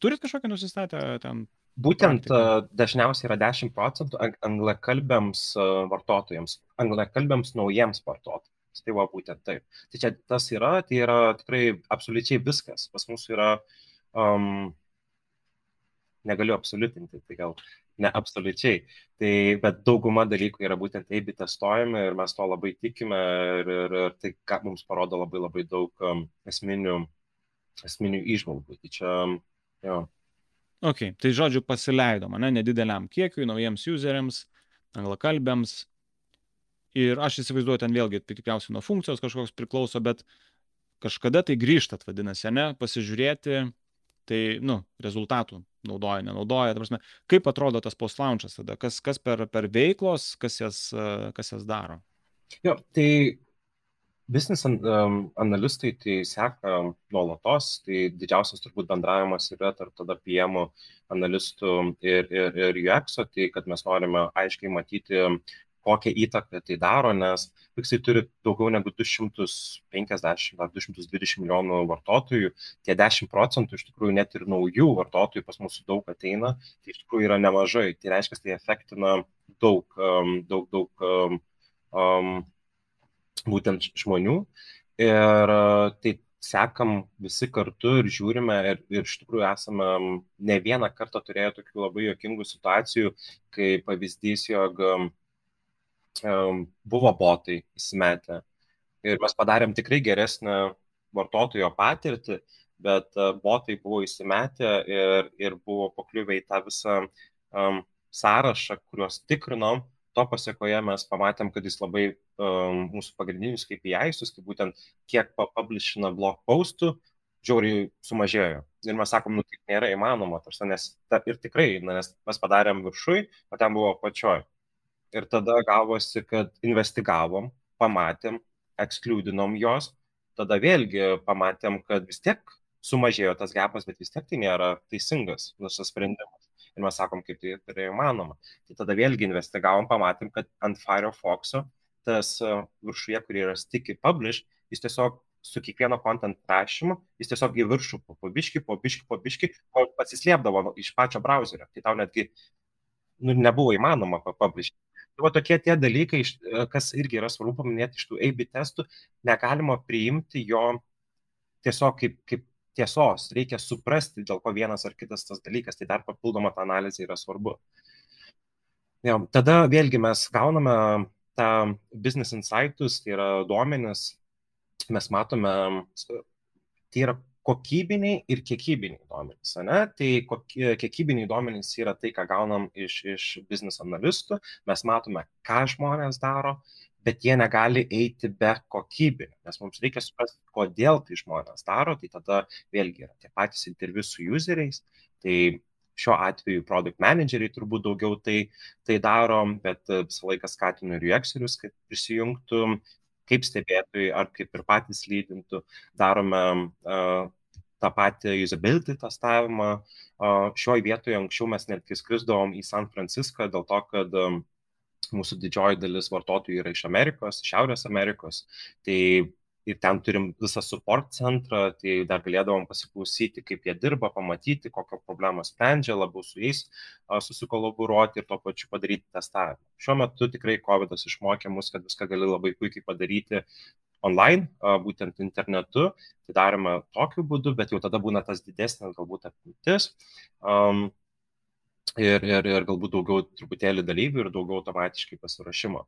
Turit kažkokią nusistatę ten Būtent praktika. dažniausiai yra 10 procentų anglakalbėms vartotojams, anglakalbėms naujiems vartotojams. Tai va būtent taip. Tai čia tas yra, tai yra tikrai absoliučiai viskas. Pas mus yra, um, negaliu absoliutinti, tai gal ne absoliučiai. Tai, bet dauguma dalykų yra būtent taip testuojami ir mes to labai tikime ir, ir, ir tai mums parodo labai labai daug um, esminių, esminių išvalgų. Tai čia, jo. Ok, tai žodžiu pasileidom, ne, nedideliam kiekiui, naujiems useriams, anglakalbėms. Ir aš įsivaizduoju, ten vėlgi tikriausiai nuo funkcijos kažkoks priklauso, bet kažkada tai grįžtat, vadinasi, ne, pasižiūrėti, tai, nu, rezultatų naudoja, nenaudoja, ta prasme, kaip atrodo tas post-launchas tada, kas, kas per, per veiklos, kas jas, kas jas daro. Jo, tai Business analistai tai seka nuolatos, tai didžiausias turbūt bendravimas yra tarp tada PM analistų ir, ir, ir UX, tai kad mes norime aiškiai matyti, kokią įtaką tai daro, nes Pixai turi daugiau negu 250 ar 220 milijonų vartotojų, tie 10 procentų iš tikrųjų net ir naujų vartotojų pas mūsų daug ateina, tai iš tikrųjų yra nemažai, tai reiškia, tai efektina daug, daug, daug um, būtent žmonių. Ir tai sekam visi kartu ir žiūrime ir, ir iš tikrųjų esame ne vieną kartą turėję tokių labai jokingų situacijų, kai pavyzdys, jog um, buvo botai įsimetę ir mes padarėm tikrai geresnę vartotojo patirtį, bet uh, botai buvo įsimetę ir, ir buvo pakliuvę į tą visą um, sąrašą, kuriuos tikrinom, to pasiekoje mes pamatėm, kad jis labai um, mūsų pagrindinius KPIs, tai būtent kiek publishina blog postų, žiauriai sumažėjo. Ir mes sakom, nu tai nėra įmanoma, tarsi, nes ta, ir tikrai, na, nes mes padarėm viršui, o ten buvo pačioj. Ir tada gavosi, kad investigavom, pamatėm, ekskliudinom jos, tada vėlgi pamatėm, kad vis tiek sumažėjo tas gepas, bet vis tiek tai nėra teisingas visas sprendimas. Ir mes sakom, kaip tai yra įmanoma. Tai tada vėlgi investigavom, pamatėm, kad ant Firefox'o tas e, viršuje, kur yra sticky publish, jis tiesiog su kiekvieno content prašymu, jis tiesiog į viršų po biški, po biški, po biški, kol pasislėpdavo iš pačio browserio. Tai tau netgi nu, nebuvo įmanoma papublish. Tai va tokie tie dalykai, e, kas irgi yra svarbu paminėti iš tų AB testų, negalima priimti jo tiesiog kaip, kaip tiesos, reikia suprasti, dėl ko vienas ar kitas tas dalykas, tai dar papildoma ta analizė yra svarbu. Ja, tada vėlgi mes gauname tą business insightus, tai yra duomenis, mes matome, tai yra kokybiniai ir kiekybiniai duomenys. Ne? Tai kokie, kiekybiniai duomenys yra tai, ką gaunam iš, iš business analistų, mes matome, ką žmonės daro, bet jie negali eiti be kokybinio, nes mums reikia suprasti, kodėl tai žmonės daro, tai tada vėlgi yra tie patys interviu su useriais, tai šiuo atveju product manageriai turbūt daugiau tai, tai daro, bet visą laiką skatinu ir UXerius, kad prisijungtų kaip stebėtojai ar kaip ir patys lydintų, darome uh, tą patį usability testavimą. Uh, šioje vietoje anksčiau mes netgi skrisdavom į San Franciską dėl to, kad um, mūsų didžioji dalis vartotojų yra iš Amerikos, Šiaurės Amerikos. Tai ir ten turim visą support centrą, tai dar galėdavom pasiklausyti, kaip jie dirba, pamatyti, kokią problemą sprendžia, labiau su jais susikolaboruoti ir tuo pačiu padaryti testavimą. Šiuo metu tikrai COVID išmokė mus, kad viską gali labai puikiai padaryti online, būtent internetu. Tai darome tokiu būdu, bet jau tada būna tas didesnis galbūt apimtis. Um, ir, ir, ir galbūt daugiau truputėlį dalyvių ir daugiau automatiškai pasirašymo.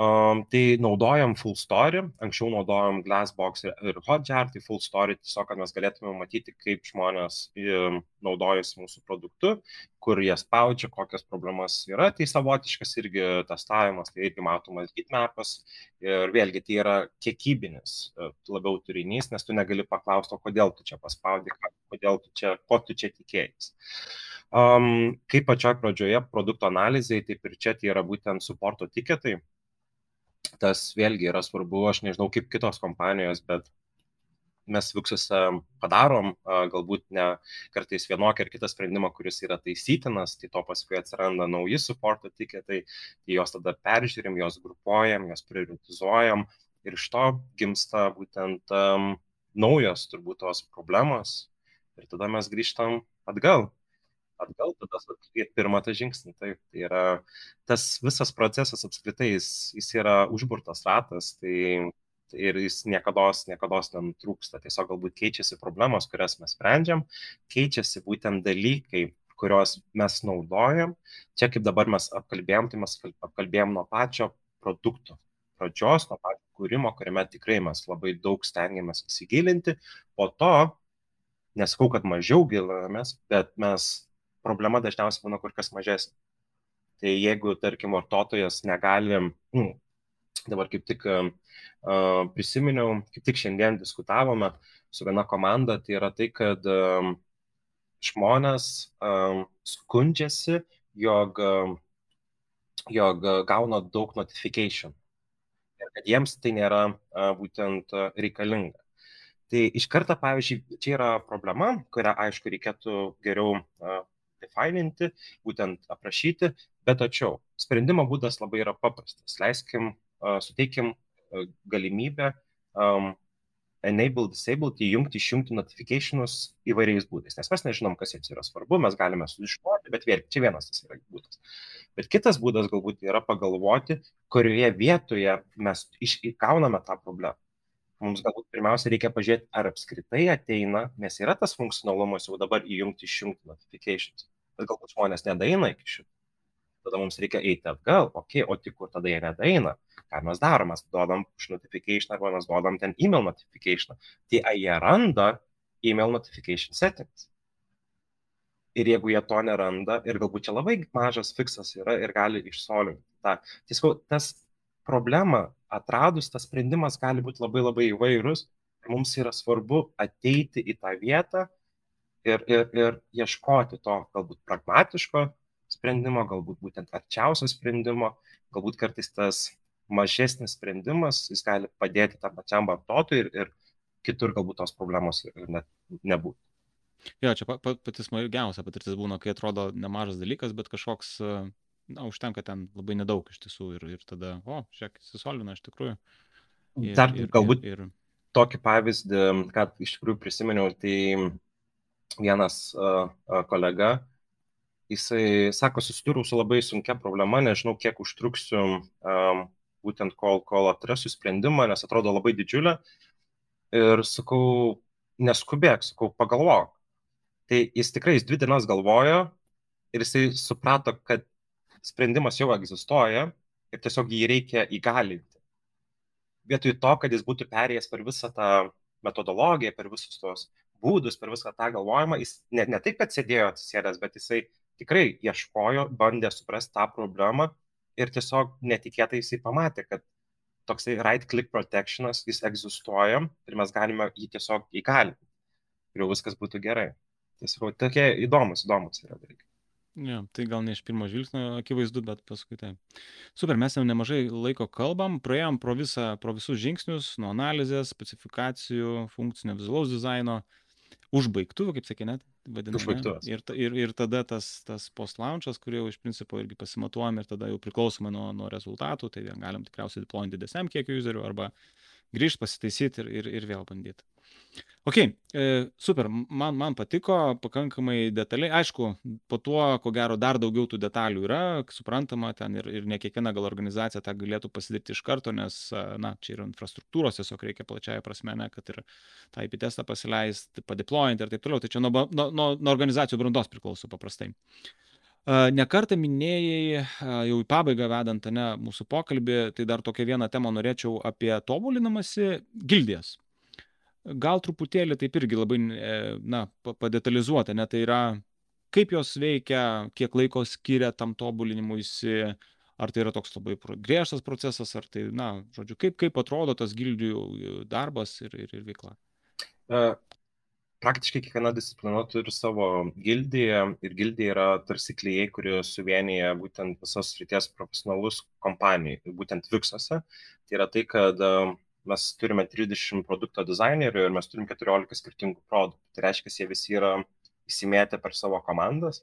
Um, tai naudojam full story, anksčiau naudojam Glassbox ir, ir Hotjar, tai full story tiesiog, kad mes galėtume matyti, kaip žmonės naudojasi mūsų produktu, kur jie spaudžia, kokias problemas yra. Tai savotiškas irgi testavimas, tai irgi matomas gitmapas ir vėlgi tai yra kiekybinis e, labiau turinys, nes tu negali paklausti, kodėl tu čia paspaudai, kodėl tu čia, ko tu čia tikėjai. Um, kaip pačioj pradžioje produkto analizai, taip ir čia tai yra būtent supporto tiketai. Tas vėlgi yra svarbu, aš nežinau kaip kitos kompanijos, bet mes Vixuose padarom, galbūt ne kartais vienokį ar kitą sprendimą, kuris yra taisytinas, tai to paskui atsiranda nauji supporto tiketai, tai juos tada peržiūrim, juos grupuojam, juos prioritizuojam ir iš to gimsta būtent um, naujos turbūt tos problemos ir tada mes grįžtam atgal atgal, tada atlikti pirmą tą žingsnį. Taip, tai yra tas visas procesas apskritai, jis, jis yra užburtas ratas, tai ir jis niekada, niekada nenutrūksta. Tiesiog galbūt keičiasi problemos, kurias mes sprendžiam, keičiasi būtent dalykai, kuriuos mes naudojam. Čia kaip dabar mes apkalbėjom, tai mes apkalbėjom nuo pačio produkto pradžios, nuo pačio kūrimo, kuriame tikrai mes labai daug stengiamės įsigilinti. Po to, nesakau, kad mažiau gilinamės, bet mes problema dažniausiai būna kur kas mažesnė. Tai jeigu, tarkim, vartotojas negali, mm, dabar kaip tik uh, prisiminiau, kaip tik šiandien diskutavome su viena komanda, tai yra tai, kad um, žmonės um, skundžiasi, jog, jog gauna daug notification. Ir kad jiems tai nėra uh, būtent uh, reikalinga. Tai iš karto, pavyzdžiui, čia yra problema, kurią, aišku, reikėtų geriau uh, defaininti, būtent aprašyti, bet tačiau sprendimo būdas labai yra paprastas. Leiskim, suteikim galimybę um, enable, disable, įjungti, išjungti notificationus įvairiais būdais, nes mes nežinom, kas jiems yra svarbu, mes galime sužinoti, bet vėl, čia vienas tas yra būdas. Bet kitas būdas galbūt yra pagalvoti, kurioje vietoje mes išgauname tą problemą mums galbūt pirmiausia reikia pažiūrėti, ar apskritai ateina, nes yra tas funkcionalumas jau dabar įjungti, išjungti notifications, bet galbūt žmonės nedaina iki šito. Tada mums reikia eiti atgal, okei, okay, o tik kur tada jie nedaina, ką mes darom, mes duodam push notification arba mes duodam ten email notification. Tai jie randa email notification settings? Ir jeigu jie to neranda, ir galbūt čia labai mažas fiksas yra ir gali išsolinti tą. Tiesiog tas problema atradus, tas sprendimas gali būti labai labai įvairus. Mums yra svarbu ateiti į tą vietą ir, ir, ir ieškoti to galbūt pragmatiško sprendimo, galbūt būtent arčiausio sprendimo, galbūt kartais tas mažesnis sprendimas, jis gali padėti tam pačiam vartotojui ir, ir kitur galbūt tos problemos net nebūtų. Jo, čia pati smagiausia patirtis būna, kai atrodo nemažas dalykas, bet kažkoks, na, užtenka ten labai nedaug iš tiesų ir, ir tada, o, šiek tiek susolina iš tikrųjų. Ir, Dar ir, galbūt ir, ir... tokį pavyzdį, ką iš tikrųjų prisiminiau, tai vienas uh, kolega, jisai sako, susidūriau su labai sunkia problema, nežinau, kiek užtruksiu um, būtent kol, kol atrasiu sprendimą, nes atrodo labai didžiulė. Ir sakau, neskubėk, sakau, pagalvok. Tai jis tikrai jis dvi dienas galvojo ir jisai suprato, kad sprendimas jau egzistuoja ir tiesiog jį reikia įgalinti. Vietoj to, kad jis būtų perėjęs per visą tą metodologiją, per visus tos būdus, per visą tą galvojimą, jis ne, ne taip, kad sėdėjo atsisėdęs, bet jisai tikrai ieškojo, bandė suprasti tą problemą ir tiesiog netikėtai jisai pamatė, kad toksai right click protectionas, jis egzistuoja ir mes galime jį tiesiog įgalinti. Ir jau viskas būtų gerai. Tiesiog tokie įdomus, įdomus yra dalykai. Ja, tai gal ne iš pirmo žvilgsnio akivaizdu, bet paskui tai. Super, mes jau nemažai laiko kalbam, praėjom pro, visą, pro visus žingsnius, nuo analizės, specifikacijų, funkcinio vizualaus dizaino, užbaigtuvių, kaip sakė, net vadinasi. Ir, ir, ir tada tas, tas post-launchas, kurį jau iš principo irgi pasimatuojam ir tada jau priklausomai nuo, nuo rezultatų, tai galim tikriausiai deployinti didesniam kiekiu userių arba grįžti, pasitaisyti ir, ir, ir vėl bandyti. Ok, e, super, man, man patiko pakankamai detaliai. Aišku, po tuo, ko gero, dar daugiau tų detalių yra, suprantama, ten ir, ir ne kiekviena gal organizacija tą galėtų pasidaryti iš karto, nes, na, čia yra infrastruktūros, tiesiog reikia plačiaja prasme, ne, kad ir tą IP testą pasileisti, padeployinti ir taip toliau. Tai čia nuo, nuo, nuo, nuo organizacijų brandos priklauso paprastai. Nekartą minėjai, jau į pabaigą vedant ne, mūsų pokalbį, tai dar tokią vieną temą norėčiau apie tobulinamasi gildijas gal truputėlį taip irgi labai, e, na, padetalizuota, ne, tai yra, kaip jos veikia, kiek laiko skiria tam tobulinimuisi, ar tai yra toks labai griežtas procesas, ar tai, na, žodžiu, kaip, kaip atrodo tas gildijų darbas ir, ir, ir veikla. Praktiškai kiekviena disciplina turi savo gildiją ir gildija yra tarsi klyjei, kurie suvienyje būtent visos ryties profesionalus kompanijai, būtent Viksose. Tai yra tai, kad uh, mes turime 30 produkto dizainerių ir mes turim 14 skirtingų produktų. Tai reiškia, jie visi yra įsimėtę per savo komandas.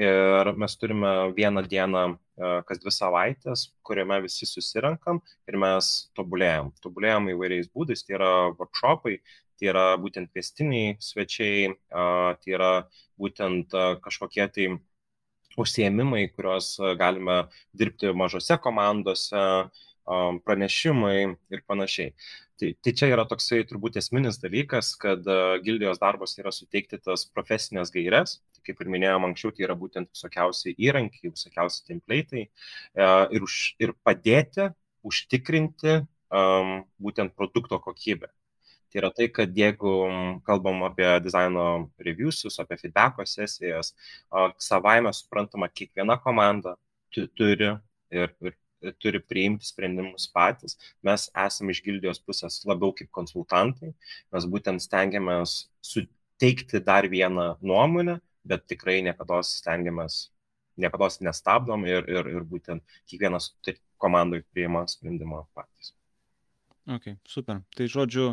Ir mes turime vieną dieną e, kas dvi savaitės, kuriame visi susirenkam ir mes tobulėjam. Tobulėjam įvairiais būdais, tai yra workshopai, tai yra būtent kvestiniai svečiai, tai yra būtent kažkokie tai užsiemimai, kuriuos galime dirbti mažose komandose, pranešimai ir panašiai. Tai, tai čia yra toksai turbūt esminis dalykas, kad gildijos darbas yra suteikti tas profesinės gairias, tai kaip ir minėjom anksčiau, tai yra būtent visokiausi įrankiai, visokiausi templatai ir, už, ir padėti užtikrinti um, būtent produkto kokybę. Tai yra tai, kad jeigu kalbam apie dizaino reviewsus, apie feedbacko sesijas, savaime suprantama, kiekviena komanda turi ir, ir turi priimti sprendimus patys. Mes esame iš gildijos pusės labiau kaip konsultantai, mes būtent stengiamės suteikti dar vieną nuomonę, bet tikrai niekada stengiamės, niekada nestabdom ir, ir, ir būtent kiekvienas komandai priima sprendimą patys. Ok, super. Tai žodžiu,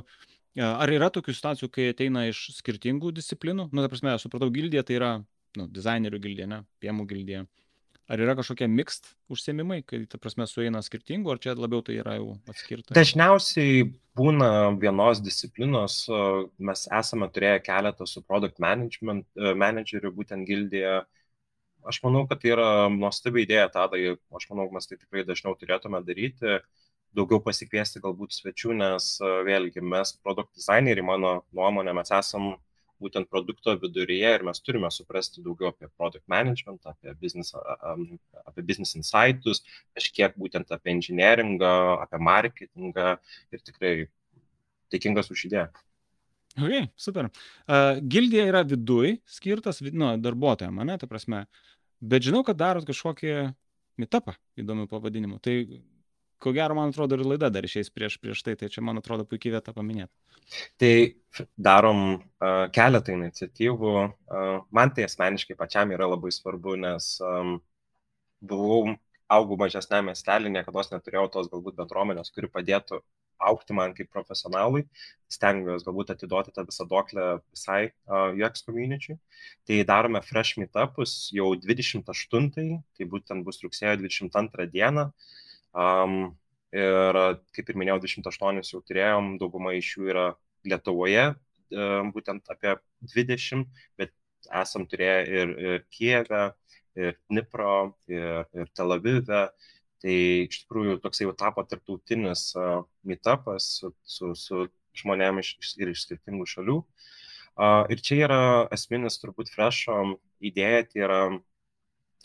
ar yra tokių situacijų, kai ateina iš skirtingų disciplinų? Nu, ta prasme, aš supratau, gildija tai yra nu, dizainerių gildija, ne, piemų gildija. Ar yra kažkokie mixt užsiemimai, kai, ta prasme, sueina skirtingų, ar čia labiau tai yra jau atskirta? Dažniausiai būna vienos disciplinos, mes esame turėję keletą su product management, e, būtent gildiją. Aš manau, kad tai yra nuostabi idėja, tada, aš manau, mes tai tikrai dažniau turėtume daryti, daugiau pasikviesti galbūt svečių, nes e, vėlgi mes produkt designeriai, mano nuomonė, mes esam būtent produkto viduryje ir mes turime suprasti daugiau apie product management, apie business, apie business insights, kažkiek būtent apie engineeringą, apie marketingą ir tikrai dėkingas už idėją. Ok, super. Uh, gildija yra viduj skirtas nu, darbuotojams, ne, ta prasme. Bet žinau, kad darot kažkokį mitapą įdomių pavadinimų. Tai ko gero, man atrodo, ir laida dar išeis prieš, prieš tai, tai čia, man atrodo, puikiai vieta paminėti. Tai darom uh, keletą iniciatyvų. Uh, man tai asmeniškai pačiam yra labai svarbu, nes um, buvau, augau mažesnė miestelį, niekada neturėjau tos galbūt bendruomenės, kuri padėtų aukti man kaip profesionalui, stengiuosi galbūt atiduoti tą visą doklę visai uh, UX community. Tai darome fresh meetupus jau 28, tai būtent bus rugsėjo 22 dieną. Um, ir kaip ir minėjau, 28 jau turėjom, dauguma iš jų yra Lietuvoje, um, būtent apie 20, bet esam turėję ir, ir Kijeve, ir Dnipro, ir, ir Tel Avive. Tai iš tikrųjų toksai jau tapo tarptautinis uh, meetupas su, su, su žmonėmis iš, ir iš skirtingų šalių. Uh, ir čia yra esminis turbūt frešo idėja, tai yra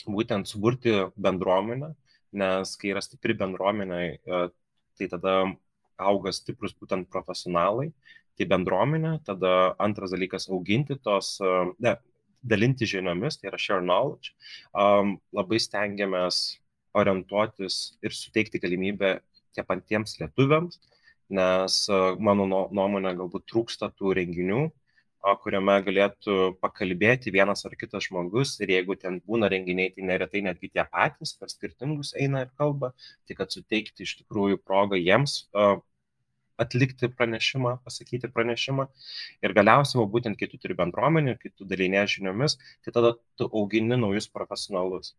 būtent suburti bendruomenę, nes kai yra stipri bendruomenė, uh, tai tada auga stiprus būtent profesionalai, tai bendruomenė, tada antras dalykas auginti tos, ne, dalinti žiniomis, tai yra share knowledge. Um, labai stengiamės orientuotis ir suteikti galimybę tie patiems lietuviams, nes mano nuomonė galbūt trūksta tų renginių, kuriame galėtų pakalbėti vienas ar kitas žmogus ir jeigu ten būna renginiai, tai neretai netgi tie patys per skirtingus eina ir kalba, tai kad suteikti iš tikrųjų progą jiems atlikti pranešimą, pasakyti pranešimą. Ir galiausiai, būtent kai tu turi bendruomenį, kai tu dalinė žiniomis, tai tada tu augini naujus profesionalus.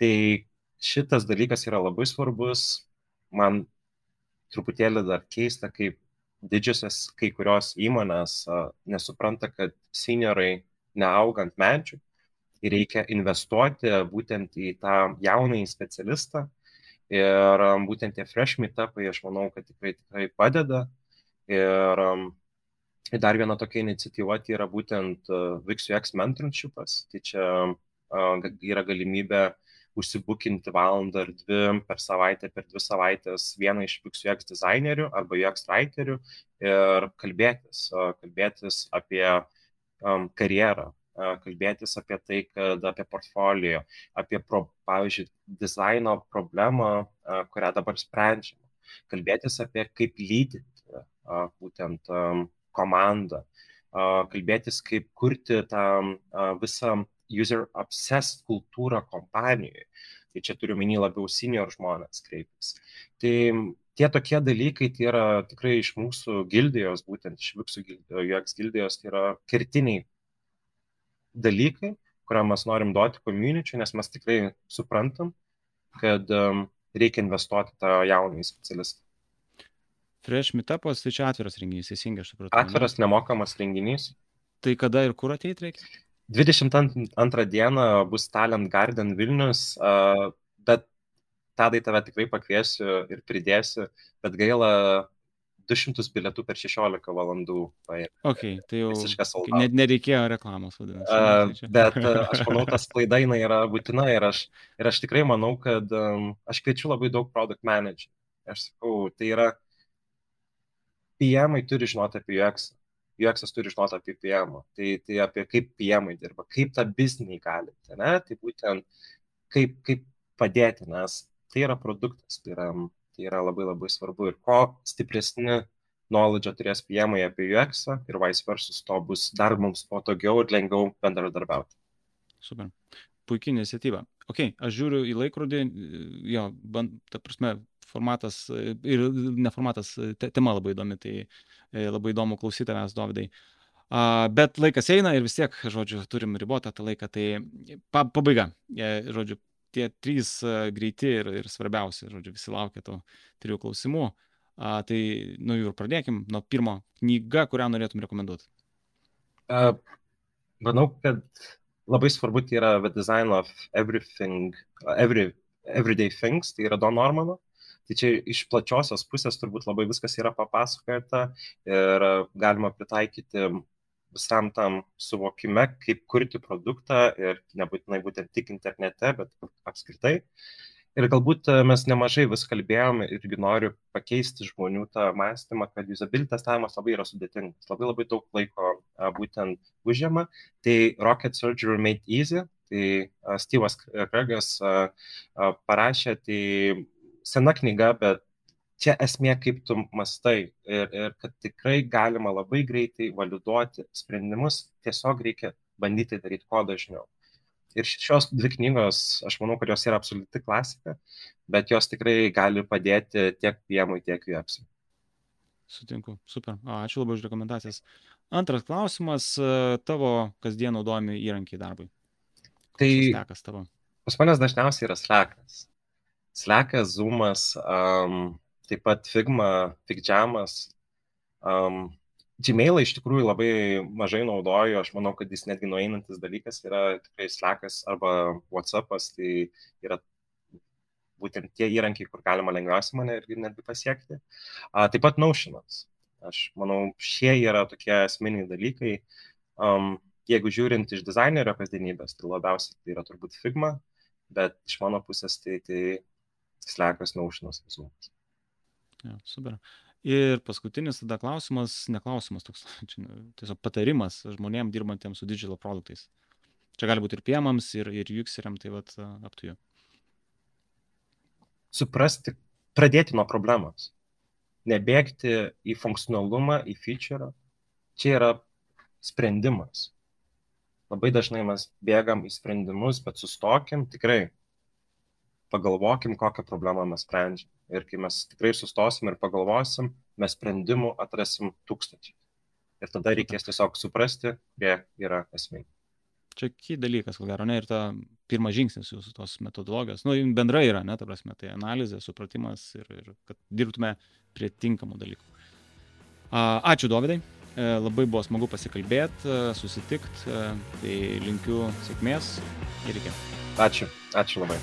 Tai šitas dalykas yra labai svarbus. Man truputėlį dar keista, kaip didžiosios kai kurios įmonės nesupranta, kad seniorai neaugant medžių ir reikia investuoti būtent į tą jaunąjį specialistą. Ir būtent tie fresh meetupai, aš manau, kad tikrai, tikrai padeda. Ir dar viena tokia iniciatyva tai yra būtent VixUX mentorshipas. Tai čia yra galimybė užsibukinti valandą ar dvi per savaitę, per dvi savaitės vieną iš Pix UX dizainerių arba UX writerių ir kalbėtis, kalbėtis apie um, karjerą, kalbėtis apie tai, kad apie portfolio, apie, pro, pavyzdžiui, dizaino problemą, kurią dabar sprendžiame, kalbėtis apie kaip lydyti būtent komandą, kalbėtis kaip kurti tą visą user obsessed kultūrą kompanijoje. Tai čia turiu minį labiau senior žmonės kreiptis. Tai tie tokie dalykai tai yra tikrai iš mūsų gildijos, būtent iš Vipsų UX gildijos, tai yra kertiniai dalykai, kuriam mes norim duoti community, nes mes tikrai suprantam, kad um, reikia investuoti tą jaunąjį specialistą. Fresh Meetupas, tai čia atviras renginys, teisingai aš supratau. Atviras, ne? nemokamas renginys. Tai kada ir kur ateiti reikia? 22 dieną bus Talent Garden Vilnius, bet tadai tave tikrai pakviesiu ir pridėsiu, bet gaila 200 bilietų per 16 valandų. Paėmė. Ok, tai jau okay, net nereikėjo reklamos, vadinasi. Uh, bet uh, aš manau, tas klaida yra būtina ir aš, ir aš tikrai manau, kad um, aš kviečiu labai daug product manager. Aš sakau, tai yra PM turi žinoti apie UX. UX turi žinoti apie PM, tai, tai apie kaip PM dirba, kaip tą biznį gali, ne? tai būtent kaip, kaip padėti, nes tai yra produktas, tai yra, tai yra labai labai svarbu ir ko stipresni knowledge turės PM apie UX ir vice versa, to bus dar mums patogiau ir lengviau bendradarbiauti. Super. Puikiai iniciatyva. Ok, aš žiūriu į laikrodį, jo, band, ta prasme, formatas ir neformatas, te, tema labai įdomi, tai E, labai įdomu klausyti tavęs, Dovydai. Bet laikas eina ir vis tiek, žodžiu, turim ribotą tą laiką. Tai pa, pabaiga, e, žodžiu, tie trys e, greiti ir, ir svarbiausi, žodžiu, visi laukia to trijų klausimų. A, tai nuo jų ir pradėkim, nuo pirmo knyga, kurią norėtum rekomenduoti. Uh, manau, kad labai svarbu tai yra The Design of Everything, every, Everyday Things, tai yra Don Normano. Tai čia iš plačiosios pusės turbūt labai viskas yra papasakota ir galima pritaikyti visam tam suvokime, kaip kurti produktą ir nebūtinai būtent tik internete, bet apskritai. Ir galbūt mes nemažai vis kalbėjome irgi noriu pakeisti žmonių tą mąstymą, kad usability testavimas labai yra sudėtingas, labai labai daug laiko būtent užima. Tai Rocket Surgery Made Easy, tai Steve'as Kregas parašė, tai sena knyga, bet čia esmė, kaip tu mastai ir, ir kad tikrai galima labai greitai validuoti sprendimus, tiesiog reikia bandyti daryti kuo dažniau. Ir šios dvi knygos, aš manau, kad jos yra absoliuti klasika, bet jos tikrai gali padėti tiek piemui, tiek viepsui. Sutinku, super. Ačiū labai už rekomendacijas. Antras klausimas, tavo kasdien naudojami įrankiai darbui. Tai Stekas tavo. pas manęs dažniausiai yra Slackas. Slackas, Zoomas, um, taip pat Figma, Figjamas. Um, Gmailą iš tikrųjų labai mažai naudoju, aš manau, kad jis netgi nueinantis dalykas yra tikrai Slackas arba WhatsAppas, tai yra būtent tie įrankiai, kur galima lengviausiai mane irgi netgi pasiekti. A, taip pat Notionas. Aš manau, šie yra tokie esminiai dalykai. Um, jeigu žiūrint iš dizainerio kasdienybės, tai labiausiai tai yra turbūt Figma, bet iš mano pusės tai, tai Slackas, Notionas, Zoomas. Ja, super. Ir paskutinis tada klausimas, neklausimas toks, čia, tiesiog patarimas žmonėms dirbantiems su digital produktais. Čia gali būti ir piemams, ir, ir jukseriam, tai vad aptuju. Suprasti, pradėti nuo problemos. Nebėgti į funkcionalumą, į feature. Čia yra sprendimas. Labai dažnai mes bėgam į sprendimus, bet sustokim tikrai. Pagalvokim, kokią problemą mes sprendžiam. Ir kai mes tikrai sustosim ir pagalvosim, mes sprendimų atrasim tūkstančiai. Ir tada reikės tiesiog suprasti, kurie yra esminiai. Čia ky dalykas, ko gero, ne, ir ta pirmas žingsnis jūsų tos metodologijos, nu, bendrai yra, ne, ta prasme, tai analizė, supratimas ir, ir kad dirbtume prie tinkamų dalykų. Ačiū, Dovydai, e, labai buvo smagu pasikalbėti, e, susitikti, e, tai linkiu sėkmės ir iki. Ačiū, ačiū labai.